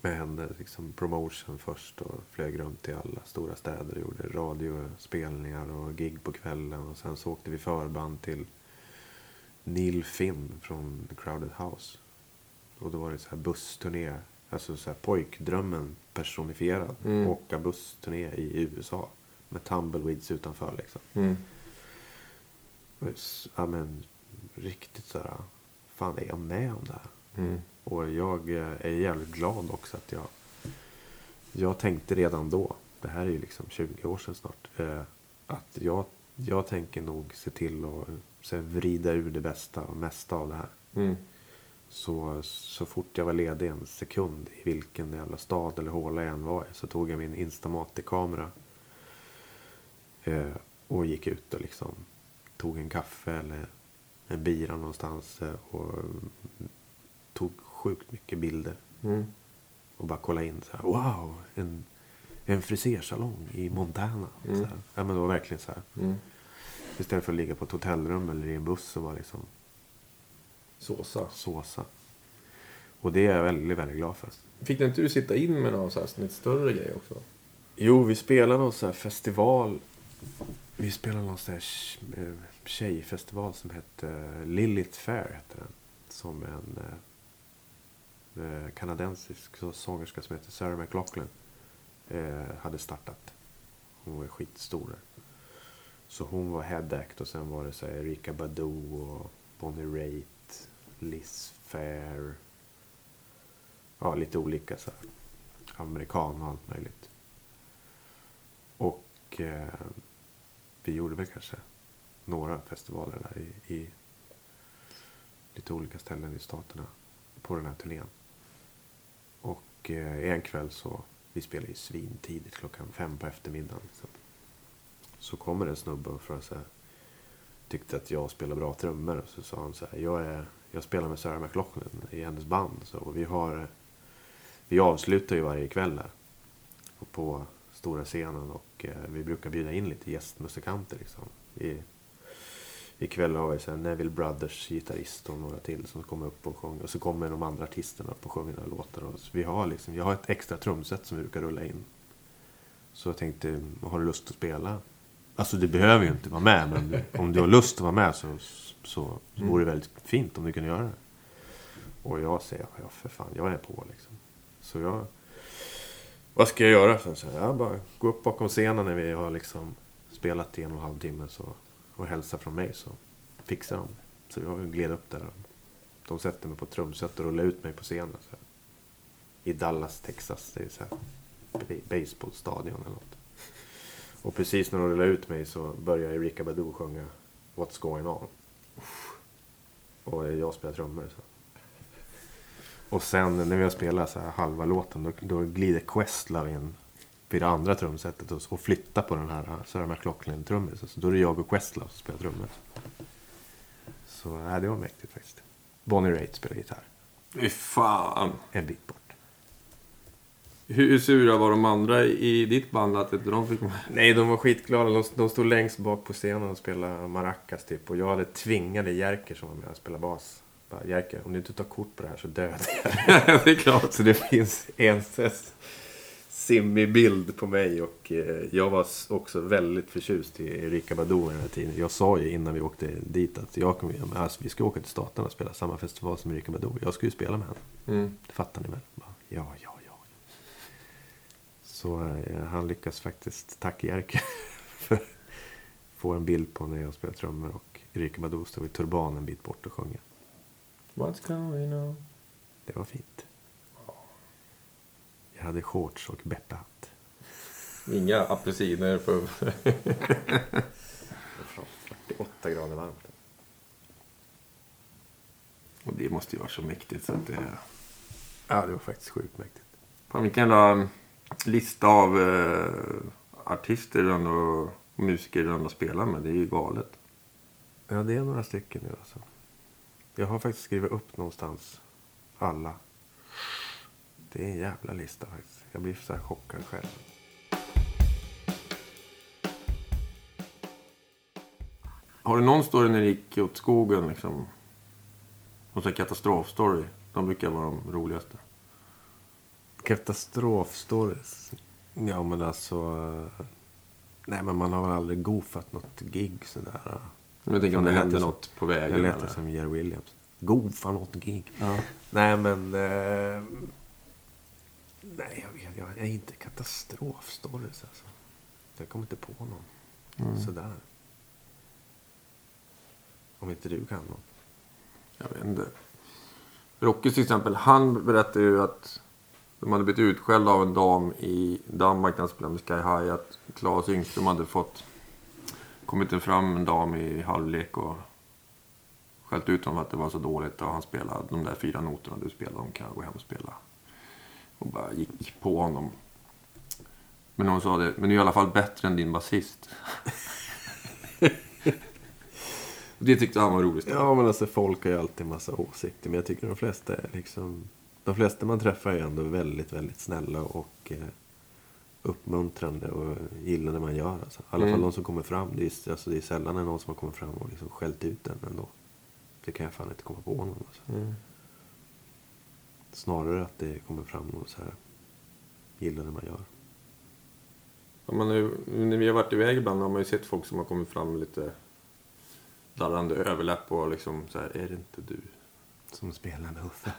[SPEAKER 1] Med henne liksom promotion först och flög runt i alla stora städer. Gjorde radiospelningar och gig på kvällen. Och sen så åkte vi förband till Neil Finn från The Crowded House. Och då var det så här bussturné. Alltså så här pojkdrömmen personifierad.
[SPEAKER 2] Mm.
[SPEAKER 1] Åka bussturné i USA. Med tumbleweeds utanför liksom.
[SPEAKER 2] Mm.
[SPEAKER 1] Och Ja men riktigt så här. Fan är jag med om det här?
[SPEAKER 2] Mm.
[SPEAKER 1] Och jag eh, är jävligt glad också att jag... Jag tänkte redan då, det här är ju liksom 20 år sedan snart, eh, att jag, jag tänker nog se till att så här, vrida ur det bästa och mesta av det här.
[SPEAKER 2] Mm.
[SPEAKER 1] Så, så fort jag var ledig en sekund i vilken jävla stad eller håla jag än var i så tog jag min Instamatic-kamera eh, och gick ut och liksom tog en kaffe eller en bira någonstans eh, och mm, tog sjukt mycket bilder.
[SPEAKER 2] Mm.
[SPEAKER 1] Och bara kolla in så här, wow, en, en frisersalong i Montana. Så här. Ja men det var verkligen så här.
[SPEAKER 2] Mm.
[SPEAKER 1] Istället för att ligga på ett hotellrum eller i en buss så var liksom
[SPEAKER 2] Såsa.
[SPEAKER 1] såsa. Och det är jag väldigt, väldigt glad för.
[SPEAKER 2] Fick inte du sitta in med någon så här lite större grej också?
[SPEAKER 1] Jo, vi spelade någon sån här festival. Vi spelade någon sån här eh, tjejfestival som hette eh, Lilith Fair. Hette den. Som en eh, eh kanadensisk sångerska som heter Sarah McLaughlin eh, hade startat. Hon var skitstor där. Så hon var head act och sen var det så här Erika Badu och Bonnie Raitt, Liz Fair. Ja, lite olika så här. Amerikan och allt möjligt. Och eh, vi gjorde väl kanske några festivaler där i, i lite olika ställen i staterna på den här turnén. Och eh, en kväll så, vi spelade ju svintidigt klockan fem på eftermiddagen. Liksom. Så kommer en snubbe och frågar att tyckte att jag spelar bra trummor. Och så sa han så här, jag, är, jag spelar med Sarah McLaughlin i hennes band. Så, och vi har, vi avslutar ju varje kväll här på stora scenen och eh, vi brukar bjuda in lite gästmusikanter. Liksom. I, ikväll har vi så här Neville Brothers gitarrist och några till som kommer upp och sjunger. Och så kommer de andra artisterna upp och sjunger några låtar. Och så vi har liksom, jag har ett extra trumset som vi brukar rulla in. Så jag tänkte, har du lust att spela? Alltså du behöver ju inte vara med, men om du har lust att vara med så, så, så vore det väldigt fint om du kunde göra det. Och jag säger, ja för fan, jag är på liksom. Så jag, vad ska jag göra? Så jag bara gå upp bakom scenen när vi har liksom spelat i en och en halv timme så, och hälsa från mig så fixar de. Så jag gled upp där. De sätter mig på trumset och rullar ut mig på scenen. Så här. I Dallas, Texas. Det är så här baseballstadion eller något. Och precis när de rullar ut mig så börjar Erika Badu sjunga What's going on. Och jag spelar trummor. Så. Och sen när vi har spelat så här halva låten då, då glider Questlove in vid det andra trumsetet och, och flyttar på den här Sarah McLachlan-trummisen. Så då är det jag och Questlove som spelar trummor. Så nej, det var mäktigt faktiskt. Bonnie Raitt spelar gitarr.
[SPEAKER 2] Fy fan.
[SPEAKER 1] En bit bort.
[SPEAKER 2] Hur sura var de andra i ditt band att inte de fick med?
[SPEAKER 1] Nej, de var skitglada. De, de stod längst bak på scenen och spelade maracas typ. Och jag hade tvingade Jerker som var med och spelade bas. Bara, Jerker, om du inte tar kort på det här så dödar jag
[SPEAKER 2] det är klart.
[SPEAKER 1] Så det finns en sån simmig bild på mig och eh, jag var också väldigt förtjust i Erika Badu den här tiden. Jag sa ju innan vi åkte dit att jag kommer, alltså, vi ska åka till Staterna och spela samma festival som Erika Badu. Jag ska ju spela med henne.
[SPEAKER 2] Mm.
[SPEAKER 1] Det fattar ni väl? Ja, ja, ja. Så eh, han lyckas faktiskt, tack Jerker, för få en bild på när jag spelar trummor och Erika Badu står vid turban en bit bort och sjunger.
[SPEAKER 2] What's going on?
[SPEAKER 1] Det var fint. Hade shorts och beppahatt.
[SPEAKER 2] Inga apelsiner för...
[SPEAKER 1] Från 48 grader varmt.
[SPEAKER 2] Och det måste ju vara så mäktigt så att det...
[SPEAKER 1] Ja, det var faktiskt sjukt mäktigt.
[SPEAKER 2] Fan vilken jävla lista av eh, artister du ändå, och musiker du ändå spelar med. Det är ju galet.
[SPEAKER 1] Ja, det är några stycken nu alltså. Jag har faktiskt skrivit upp någonstans alla. Det är en jävla lista faktiskt. Jag blir så här chockad själv.
[SPEAKER 2] Har du någon story när det gick åt skogen liksom? Någon sån katastrofstory? De brukar vara de roligaste.
[SPEAKER 1] Katastrofstories. Ja, men alltså... eh, Nej, men man har väl aldrig goofat något gig sådär.
[SPEAKER 2] Men jag tänker om det hände
[SPEAKER 1] som-
[SPEAKER 2] något på vägen.
[SPEAKER 1] Jag lät
[SPEAKER 2] eller?
[SPEAKER 1] som Jerry Williams. Goofa något gig.
[SPEAKER 2] Ja.
[SPEAKER 1] Nej, men... Eh, nej, jag vet. Jag är inte katastrofstories alltså. Jag kommer inte på någon. Sådär. Om inte du kan någon.
[SPEAKER 2] Jag vet inte. Rocky till exempel, han berättade ju att de hade blivit utskällda av en dam i Danmark när han spelade med Sky High. Att Claes Yngström hade fått kommit fram en dam i halvlek och skällt ut honom att det var så dåligt. Och han spelade de där fyra noterna du spelade, de kan jag gå hem och spela. Och bara gick på honom. Men hon sa det, men du är i alla fall bättre än din basist. det tyckte han var roligt.
[SPEAKER 1] Ja, men alltså folk har ju alltid massa åsikter. Men jag tycker de flesta är liksom... De flesta man träffar är ändå väldigt, väldigt snälla och eh, uppmuntrande och gillar det man gör. Alltså. I alla fall
[SPEAKER 2] Mm.
[SPEAKER 1] de som kommer fram. Det är, alltså, det är sällan någon som har kommit fram och liksom skällt ut den ändå. Det kan jag fan inte komma på någon. Alltså.
[SPEAKER 2] Mm.
[SPEAKER 1] Snarare att det kommer fram och så här gillar det man gör.
[SPEAKER 2] Ja, man har ju, när vi har varit iväg ibland har man ju sett folk som har kommit fram med lite darrande överläpp och liksom så här, är det inte du?
[SPEAKER 1] Som spelar med Uffe.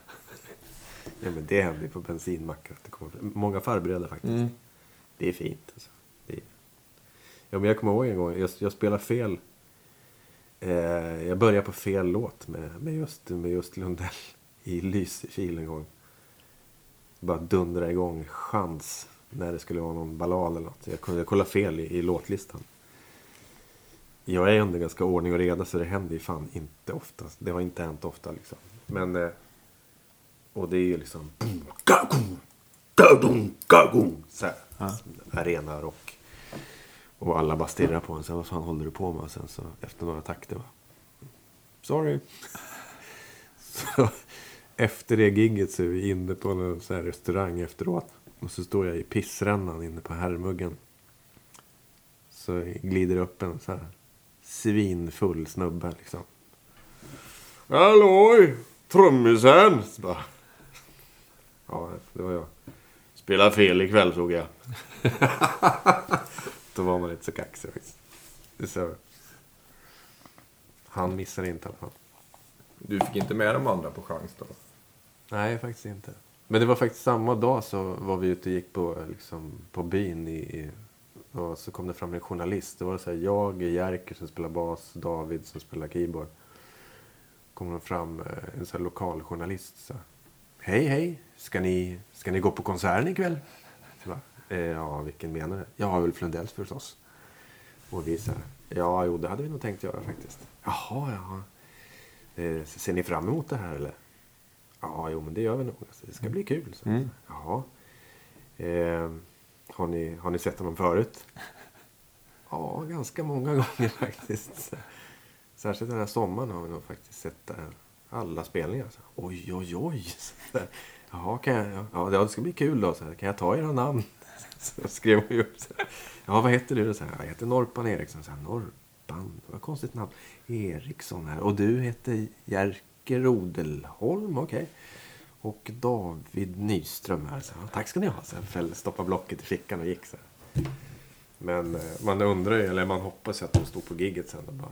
[SPEAKER 1] ja, men det händer ju på bensinmackar. att det kommer fram. Många farbröder faktiskt.
[SPEAKER 2] Mm.
[SPEAKER 1] Det är fint. Alltså. Det är... Ja, men jag kommer ihåg en gång, jag, jag spelade fel. Eh, jag började på fel låt med, med, just, med just Lundell i Lysekil en gång. Bara dundra igång chans när det skulle vara någon ballad eller något. Jag kunde kolla fel i, i låtlistan. Jag är ändå ganska ordning och reda så det händer ju fan inte ofta. Det har inte hänt ofta liksom. Men... Eh, och det är ju liksom... Så här. Arena rock. Och alla bara stirrar på en. Här, vad fan håller du på med? Och sen så efter några takter va. Sorry. så efter det gigget så är vi inne på en så här restaurang efteråt. Och så står jag i pissrännan inne på herrmuggen. Så glider upp en så här svinfull snubbe liksom. Halloj! Trummisen! Ja, det var jag. Spelar fel ikväll såg jag. Då var man inte så kaxig faktiskt. Det så. Han missar inte i alla fall.
[SPEAKER 2] Du fick inte med de andra på chans då?
[SPEAKER 1] Nej, faktiskt inte. Men det var faktiskt samma dag så var vi ute och gick på, liksom, på byn. I, och så kom det fram en journalist. Det var så här, jag, Jerker som spelar bas, David som spelar keyboard. kom det fram eh, en så här lokal journalist. Så här, hej, hej, ska ni, ska ni gå på konserten ikväll? Så bara, eh, ja, vilken menar du? Ja, Ulf Lundells förstås. Och vi så här, ja, jo, det hade vi nog tänkt göra faktiskt. Jaha, jaha. Eh, ser ni fram emot det här eller? Ja, jo men det gör vi nog. Alltså, det ska bli kul. Så.
[SPEAKER 2] Mm.
[SPEAKER 1] Jaha. Eh, har, ni, har ni sett honom förut? Ja, ganska många gånger faktiskt. Särskilt den här sommaren har vi nog faktiskt sett eh, alla spelningar. Så. Oj, oj, oj. Så. Jaha, kan jag, ja, ja, det ska bli kul då. Så här, kan jag ta era namn? Så skrev hon ju upp. Så här, ja, vad heter du? Så här, jag heter Norpan Eriksson. Så här, Norpan? Vad konstigt namn. Eriksson här. Och du heter Jerker Rodelholm? Okej. Och David Nyström här. Så, tack ska ni ha. Så här, fäll- stoppa blocket i fickan och gick så. Men eh, man undrar ju, eller man hoppas ju att de stod på gigget sen och bara...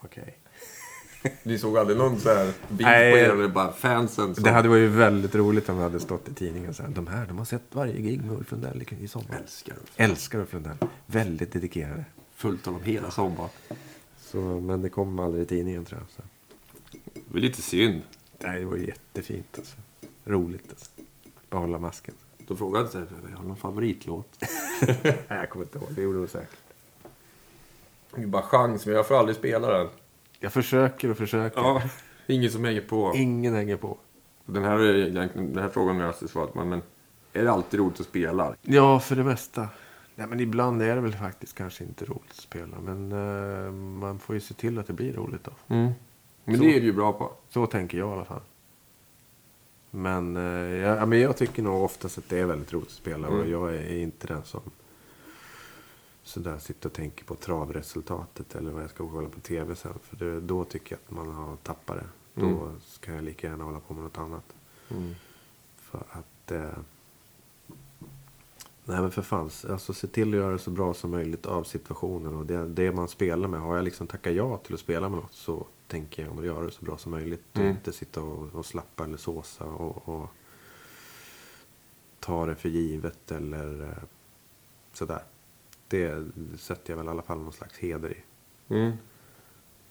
[SPEAKER 1] Okej.
[SPEAKER 2] Ni såg aldrig någon så här bild
[SPEAKER 1] Nej.
[SPEAKER 2] på er eller bara fansen som...
[SPEAKER 1] Det hade varit väldigt roligt om det hade stått i tidningen så här. De här, de har sett varje gig med Ulf Lundell i- sommar.
[SPEAKER 2] Älskar Ulf.
[SPEAKER 1] Älskar Ulf Lundell. Väldigt dedikerade.
[SPEAKER 2] Fullt honom hela sommaren.
[SPEAKER 1] Så, men det kom aldrig i tidningen tror jag. Så.
[SPEAKER 2] Det är lite synd.
[SPEAKER 1] Nej, det var jättefint alltså. Roligt alltså. Behålla masken.
[SPEAKER 2] Då frågade han sig, jag har någon favoritlåt?
[SPEAKER 1] Nej, jag kommer inte ihåg. Det gjorde du säkert.
[SPEAKER 2] Det är bara chans, men jag får aldrig spela den.
[SPEAKER 1] Jag försöker och försöker.
[SPEAKER 2] Ja, ingen som hänger på.
[SPEAKER 1] Ingen hänger på.
[SPEAKER 2] Den här, den här frågan har jag svarat på, men är det alltid roligt att spela?
[SPEAKER 1] Ja, för det mesta. Nej, men ibland är det väl faktiskt kanske inte roligt att spela. Men eh, man får ju se till att det blir roligt då.
[SPEAKER 2] Men
[SPEAKER 1] Så.
[SPEAKER 2] det är du ju bra på.
[SPEAKER 1] Så tänker jag i alla fall. Men, eh, jag, ja, men jag tycker nog oftast att det är väldigt roligt att spela. Och
[SPEAKER 2] Mm.
[SPEAKER 1] jag är inte den som sådär sitter och tänker på travresultatet. Eller vad jag ska kolla på tv sen. För det, då tycker jag att man har tappat det. Då
[SPEAKER 2] Mm.
[SPEAKER 1] ska jag lika gärna hålla på med något annat. För att... Eh, nej men för fan. Alltså se till att göra det så bra som möjligt av situationen. Och det, det man spelar med. Har jag liksom tackat ja till att spela med något. Så tänker jag om att göra det så bra som möjligt. Och
[SPEAKER 2] Mm.
[SPEAKER 1] inte sitta och, och slappa eller såsa. Och, och ta det för givet eller eh, sådär. Det sätter jag väl i alla fall någon slags heder i.
[SPEAKER 2] Mm.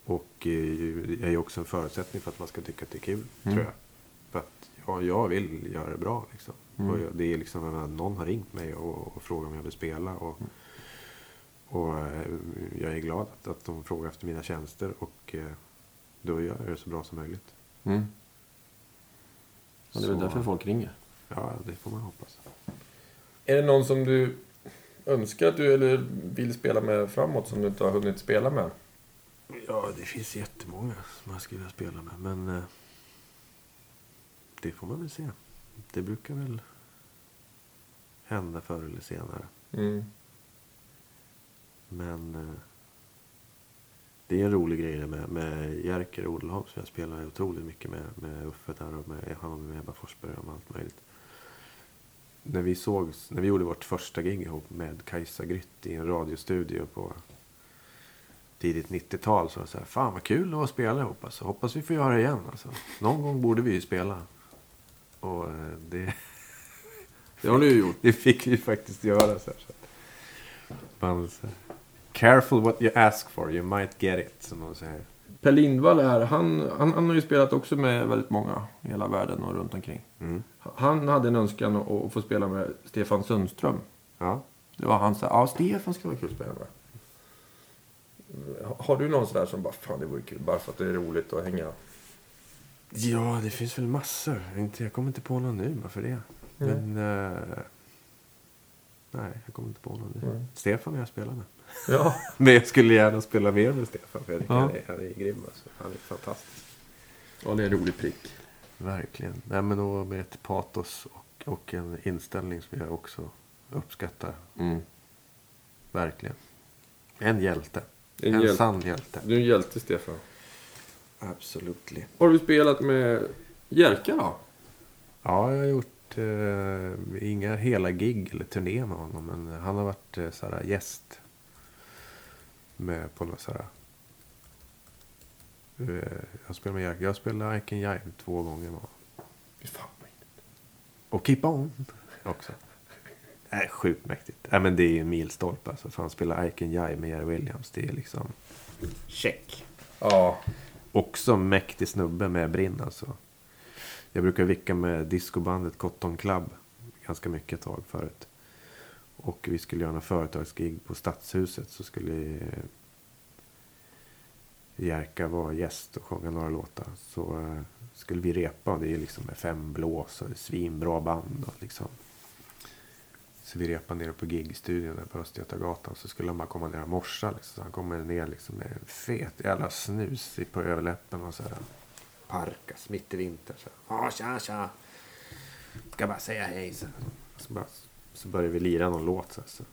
[SPEAKER 1] Och eh, det är ju också en förutsättning för att man ska tycka att det är kul,
[SPEAKER 2] Mm.
[SPEAKER 1] tror jag. För att ja, jag vill göra det bra liksom.
[SPEAKER 2] Mm.
[SPEAKER 1] Och jag, det är liksom att någon har ringt mig och, och frågat om jag vill spela. Och,
[SPEAKER 2] Mm.
[SPEAKER 1] och eh, jag är glad att, att de frågar efter mina tjänster. Och då gör jag det så bra som möjligt.
[SPEAKER 2] Mm. Ja, det är väl därför folk ringer.
[SPEAKER 1] Ja, det får man hoppas.
[SPEAKER 2] Är det någon som du önskar att du eller vill spela med framåt som du inte har hunnit spela med?
[SPEAKER 1] Ja, det finns jättemånga som jag skulle vilja spela med. Men eh, det får man väl se. Det brukar väl hända förr eller senare.
[SPEAKER 2] Mm.
[SPEAKER 1] Men eh, det är en rolig grej det med, med Jerker Odelholm som jag spelar otroligt mycket med. Med Uffe där och med han och med Ebba Forsberg och allt möjligt. När vi sågs, när vi gjorde vårt första gig ihop med Kajsa Grytt i en radiostudio på tidigt 90-tal så var det så här, fan vad kul att spela ihop alltså. Hoppas vi får göra det igen alltså. Någon gång borde vi ju spela. Och eh, det,
[SPEAKER 2] Det har du ju gjort.
[SPEAKER 1] det fick vi faktiskt göra. Så här, så man, så här, Careful what you ask for, you might get it. Som de säger.
[SPEAKER 2] Per Lindvall här, han, han, han har ju spelat också med väldigt många i hela världen och runt omkring.
[SPEAKER 1] Mm.
[SPEAKER 2] Han hade en önskan att, att få spela med Stefan Sundström.
[SPEAKER 1] Ja.
[SPEAKER 2] Det var han sa, ja Stefan skulle vara kul att spela med. Har du någon sådär som bara, fan det vore kul, bara för att det är roligt att hänga?
[SPEAKER 1] ja, det finns väl massor. Inte- Jag kommer inte på någon nu, varför det? Men... eh, nej, jag kommer inte på någon nu.
[SPEAKER 2] Mm.
[SPEAKER 1] Stefan har jag spelat med.
[SPEAKER 2] Ja.
[SPEAKER 1] Men jag skulle gärna spela mer med Stefan. Tycker
[SPEAKER 2] Ja.
[SPEAKER 1] han, är, han är grym. Alltså. Han är fantastisk.
[SPEAKER 2] ja, det är en rolig prick.
[SPEAKER 1] Verkligen. Nej, men och med ett patos och, och en inställning som jag också uppskattar.
[SPEAKER 2] Mm.
[SPEAKER 1] Verkligen. En hjälte.
[SPEAKER 2] En
[SPEAKER 1] En,
[SPEAKER 2] hjälte.
[SPEAKER 1] sann hjälte.
[SPEAKER 2] Du är en hjälte Stefan.
[SPEAKER 1] Absolutely.
[SPEAKER 2] Har du spelat med Jerka då?
[SPEAKER 1] Ja, jag har gjort eh, inga hela gig eller turné med honom. Men han har varit eh, såhär, gäst. Med på något såhär. Eh, jag spelar med. Jag spelade Iken Jive två gånger
[SPEAKER 2] fan
[SPEAKER 1] Och Keep On också. Nej, sjukt mäktigt. Nej, men det är ju en milstolpe. Alltså, för han spelar Iken Jive med Jerry Williams. Det är liksom check.
[SPEAKER 2] Ja.
[SPEAKER 1] Också mäktig snubbe med brinn alltså. Jag brukar vicka med discobandet Cotton Club ganska mycket ett tag förut. Och vi skulle göra en företagsgig på Stadshuset så skulle eh, Jerka vara gäst och sjunga några låtar. Så eh, skulle vi repa och det är liksom med fem blås och svinbra band. Och liksom. Så vi repade nere på gigstudion där på Östgötagatan. Så skulle han bara komma ner och morsa. Liksom. Så han kommer ner liksom med en fet jävla snus på överläppen och sådär. Parkas mitt i vintern. Så, tja, tja. Ska bara säga hej. Så, så, bara, så börjar vi lira någon låt. Så, så.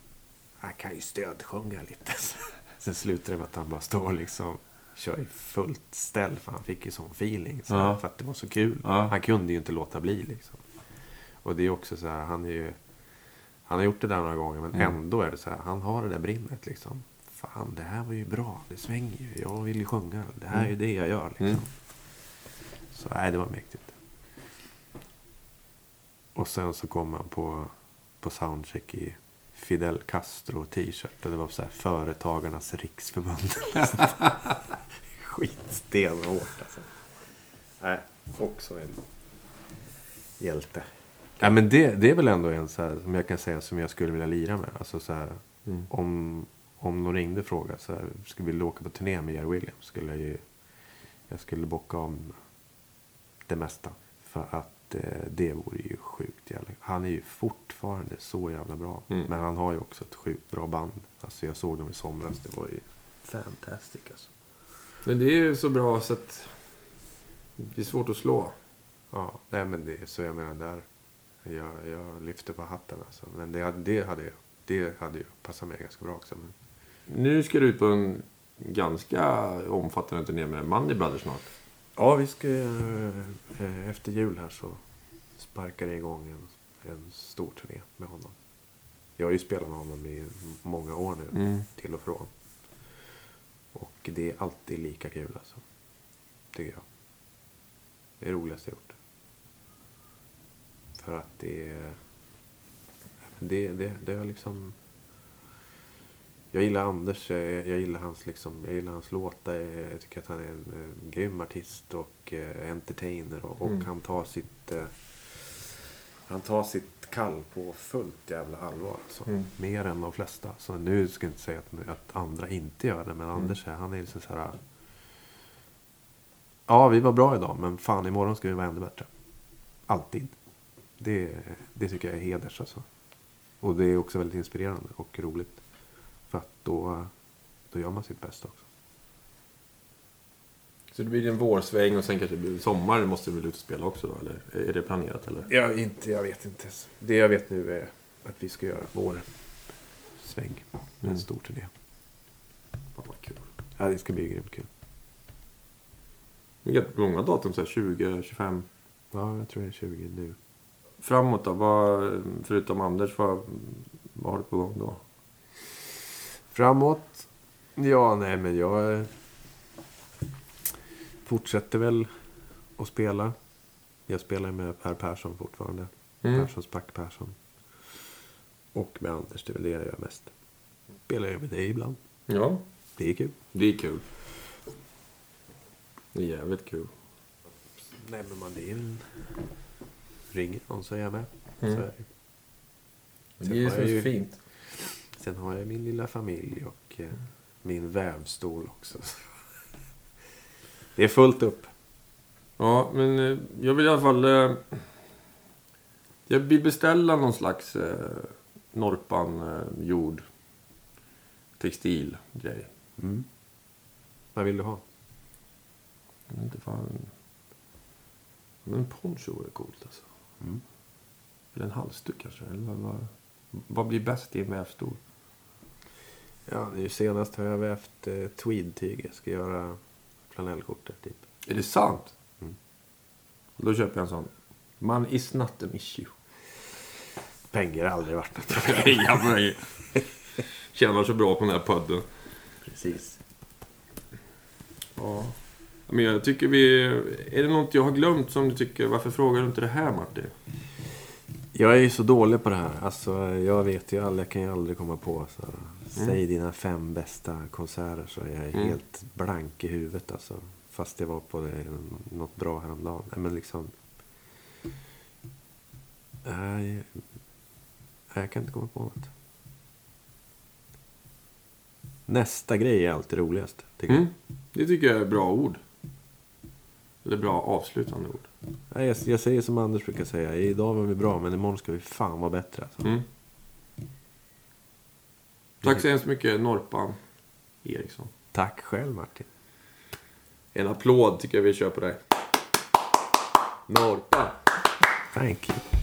[SPEAKER 1] Jag kan ju stödsjunga lite. Sen slutar det med att han bara står och liksom kör i fullt ställ. För han fick ju sån feeling. Så,
[SPEAKER 2] Ja.
[SPEAKER 1] För att det var så kul.
[SPEAKER 2] Ja.
[SPEAKER 1] Han kunde ju inte låta bli liksom. Och det är också så här, han är ju... Han har gjort det där några gånger men
[SPEAKER 2] Mm.
[SPEAKER 1] ändå är det så här, han har det där brinnet liksom. Fan, det här var ju bra. Det svänger ju. Jag vill ju sjunga. Det här är ju det jag gör liksom.
[SPEAKER 2] Mm.
[SPEAKER 1] Så nej, det var mäktigt. Och sen så kom han på, på soundcheck i Fidel Castro t-shirt. Och det var så här Företagarnas riksförbund. Skitstenhårt alltså. Nej, också en hjälte. Ja, men det, det är väl ändå en så här, som jag kan säga som jag skulle vilja lira med. Alltså så här,
[SPEAKER 2] Mm.
[SPEAKER 1] om, om någon ringde och frågade så här, skulle vi åka på turné med Jerry Williams? Skulle jag, ju, jag skulle bocka om det mesta. För att det vore ju sjukt jävla... Han är ju fortfarande så jävla bra.
[SPEAKER 2] Mm.
[SPEAKER 1] Men han har ju också ett sjukt bra band. Alltså jag såg dem i somras. Det var ju fantastiskt alltså.
[SPEAKER 2] Men det är ju så bra så att det är svårt att slå.
[SPEAKER 1] Ja, nej men det är så jag menar där. Jag, jag lyfter på hatten alltså. Men det, hade- det hade jag. Det hade ju passat mig ganska bra också. Men...
[SPEAKER 2] Nu ska du ut på en ganska omfattande turné med Money Brothers snart.
[SPEAKER 1] Ja, vi ska... eh, Efter jul här så sparkar det igång en, en stor turné med honom. Jag har ju spelat med honom i många år nu.
[SPEAKER 2] Mm.
[SPEAKER 1] Till och från. Och det är alltid lika kul alltså. Tycker jag. Det är det roligaste jag gjort. För att det är... Det, det, det är liksom... Jag gillar Anders, eh, jag gillar hans, liksom, jag gillar hans låtar. Jag tycker att han är en, en grym artist och eh, entertainer. Och, och
[SPEAKER 2] Mm.
[SPEAKER 1] han tar sitt... Eh, han tar sitt kall på fullt jävla allvar. Alltså.
[SPEAKER 2] Mm.
[SPEAKER 1] Mer än de flesta. Så nu ska jag inte säga att, att andra inte gör det. Men Anders är, han är liksom så här... Ja, vi var bra idag. Men fan, imorgon ska vi vara ännu bättre. Alltid. Det, det tycker jag är heders alltså. Och det är också väldigt inspirerande och roligt. För att då, då gör man sitt bästa också.
[SPEAKER 2] Så det blir en vårsväng och sen kanske det blir sommar. måste du väl ut och spela också då? Eller är det planerat eller?
[SPEAKER 1] Jag, inte, jag vet inte. Det jag vet nu är att vi ska göra vår sväng. En
[SPEAKER 2] Mm.
[SPEAKER 1] stor turné.
[SPEAKER 2] Fan vad kul.
[SPEAKER 1] Ja, det ska bli grymt kul.
[SPEAKER 2] Det är många datum, så här 20, 25.
[SPEAKER 1] Ja, jag tror det är 20 nu.
[SPEAKER 2] Framåt då? Vad, förutom Anders, vad, vad har du på gång då?
[SPEAKER 1] Framåt? Ja, nej men jag fortsätter väl att spela. Jag spelar med Per Persson fortfarande.
[SPEAKER 2] Mm.
[SPEAKER 1] Perssons Pack Persson. Och med Anders, det är väl det jag gör mest. Spelar jag med dig ibland.
[SPEAKER 2] Ja,
[SPEAKER 1] Det är kul.
[SPEAKER 2] det är kul. Det är jävligt kul.
[SPEAKER 1] Men man, det en... Ringer någon så är jag med.
[SPEAKER 2] Mm.
[SPEAKER 1] Så är det.
[SPEAKER 2] Det är
[SPEAKER 1] jag
[SPEAKER 2] så
[SPEAKER 1] ju-
[SPEAKER 2] fint.
[SPEAKER 1] Sen har jag min lilla familj och eh, min vävstol också. Det är fullt upp.
[SPEAKER 2] Ja, men eh, jag vill i alla fall... Eh, jag vill beställa någon slags eh, Norpan eh, jord textil grej.
[SPEAKER 1] Mm. Vad vill du ha?
[SPEAKER 2] Jag vet inte fan. Men en poncho är coolt alltså.
[SPEAKER 1] Mm.
[SPEAKER 2] Eller en halsduk kanske. Eller vad, vad, vad blir bäst i en vävstol?
[SPEAKER 1] Ja, nu senast har jag vävt eh, tweedtyg. Jag ska göra flanellskjortor typ.
[SPEAKER 2] Är det sant?
[SPEAKER 1] Mm.
[SPEAKER 2] Då köper jag en sån. Man is not an issue.
[SPEAKER 1] Pengar har aldrig varit något
[SPEAKER 2] mig. Tjänar så bra på den här podden.
[SPEAKER 1] Precis.
[SPEAKER 2] Ja. Men jag tycker vi... Är det något jag har glömt som du tycker... Varför frågar du inte det här Martin?
[SPEAKER 1] Jag är ju så dålig på det här. Alltså, jag vet ju aldrig, jag kan ju aldrig komma på. Så, Säg dina fem bästa konserter så är jag
[SPEAKER 2] Mm.
[SPEAKER 1] helt blank i huvudet. Alltså. Fast jag var på det, något bra häromdagen. Men liksom... Nej, jag kan inte komma på något. Nästa grej är alltid roligast. Tycker
[SPEAKER 2] Mm. Det tycker jag är bra ord. Eller bra avslutande ord.
[SPEAKER 1] Nej, jag, jag säger som Anders brukar säga. Idag var vi bra, men imorgon ska vi fan vara bättre. Alltså.
[SPEAKER 2] Mm. Tack så hemskt mycket Norpan Eriksson.
[SPEAKER 1] Tack själv Martin.
[SPEAKER 2] En applåd tycker jag vi kör på dig. Norpan.
[SPEAKER 1] Thank you.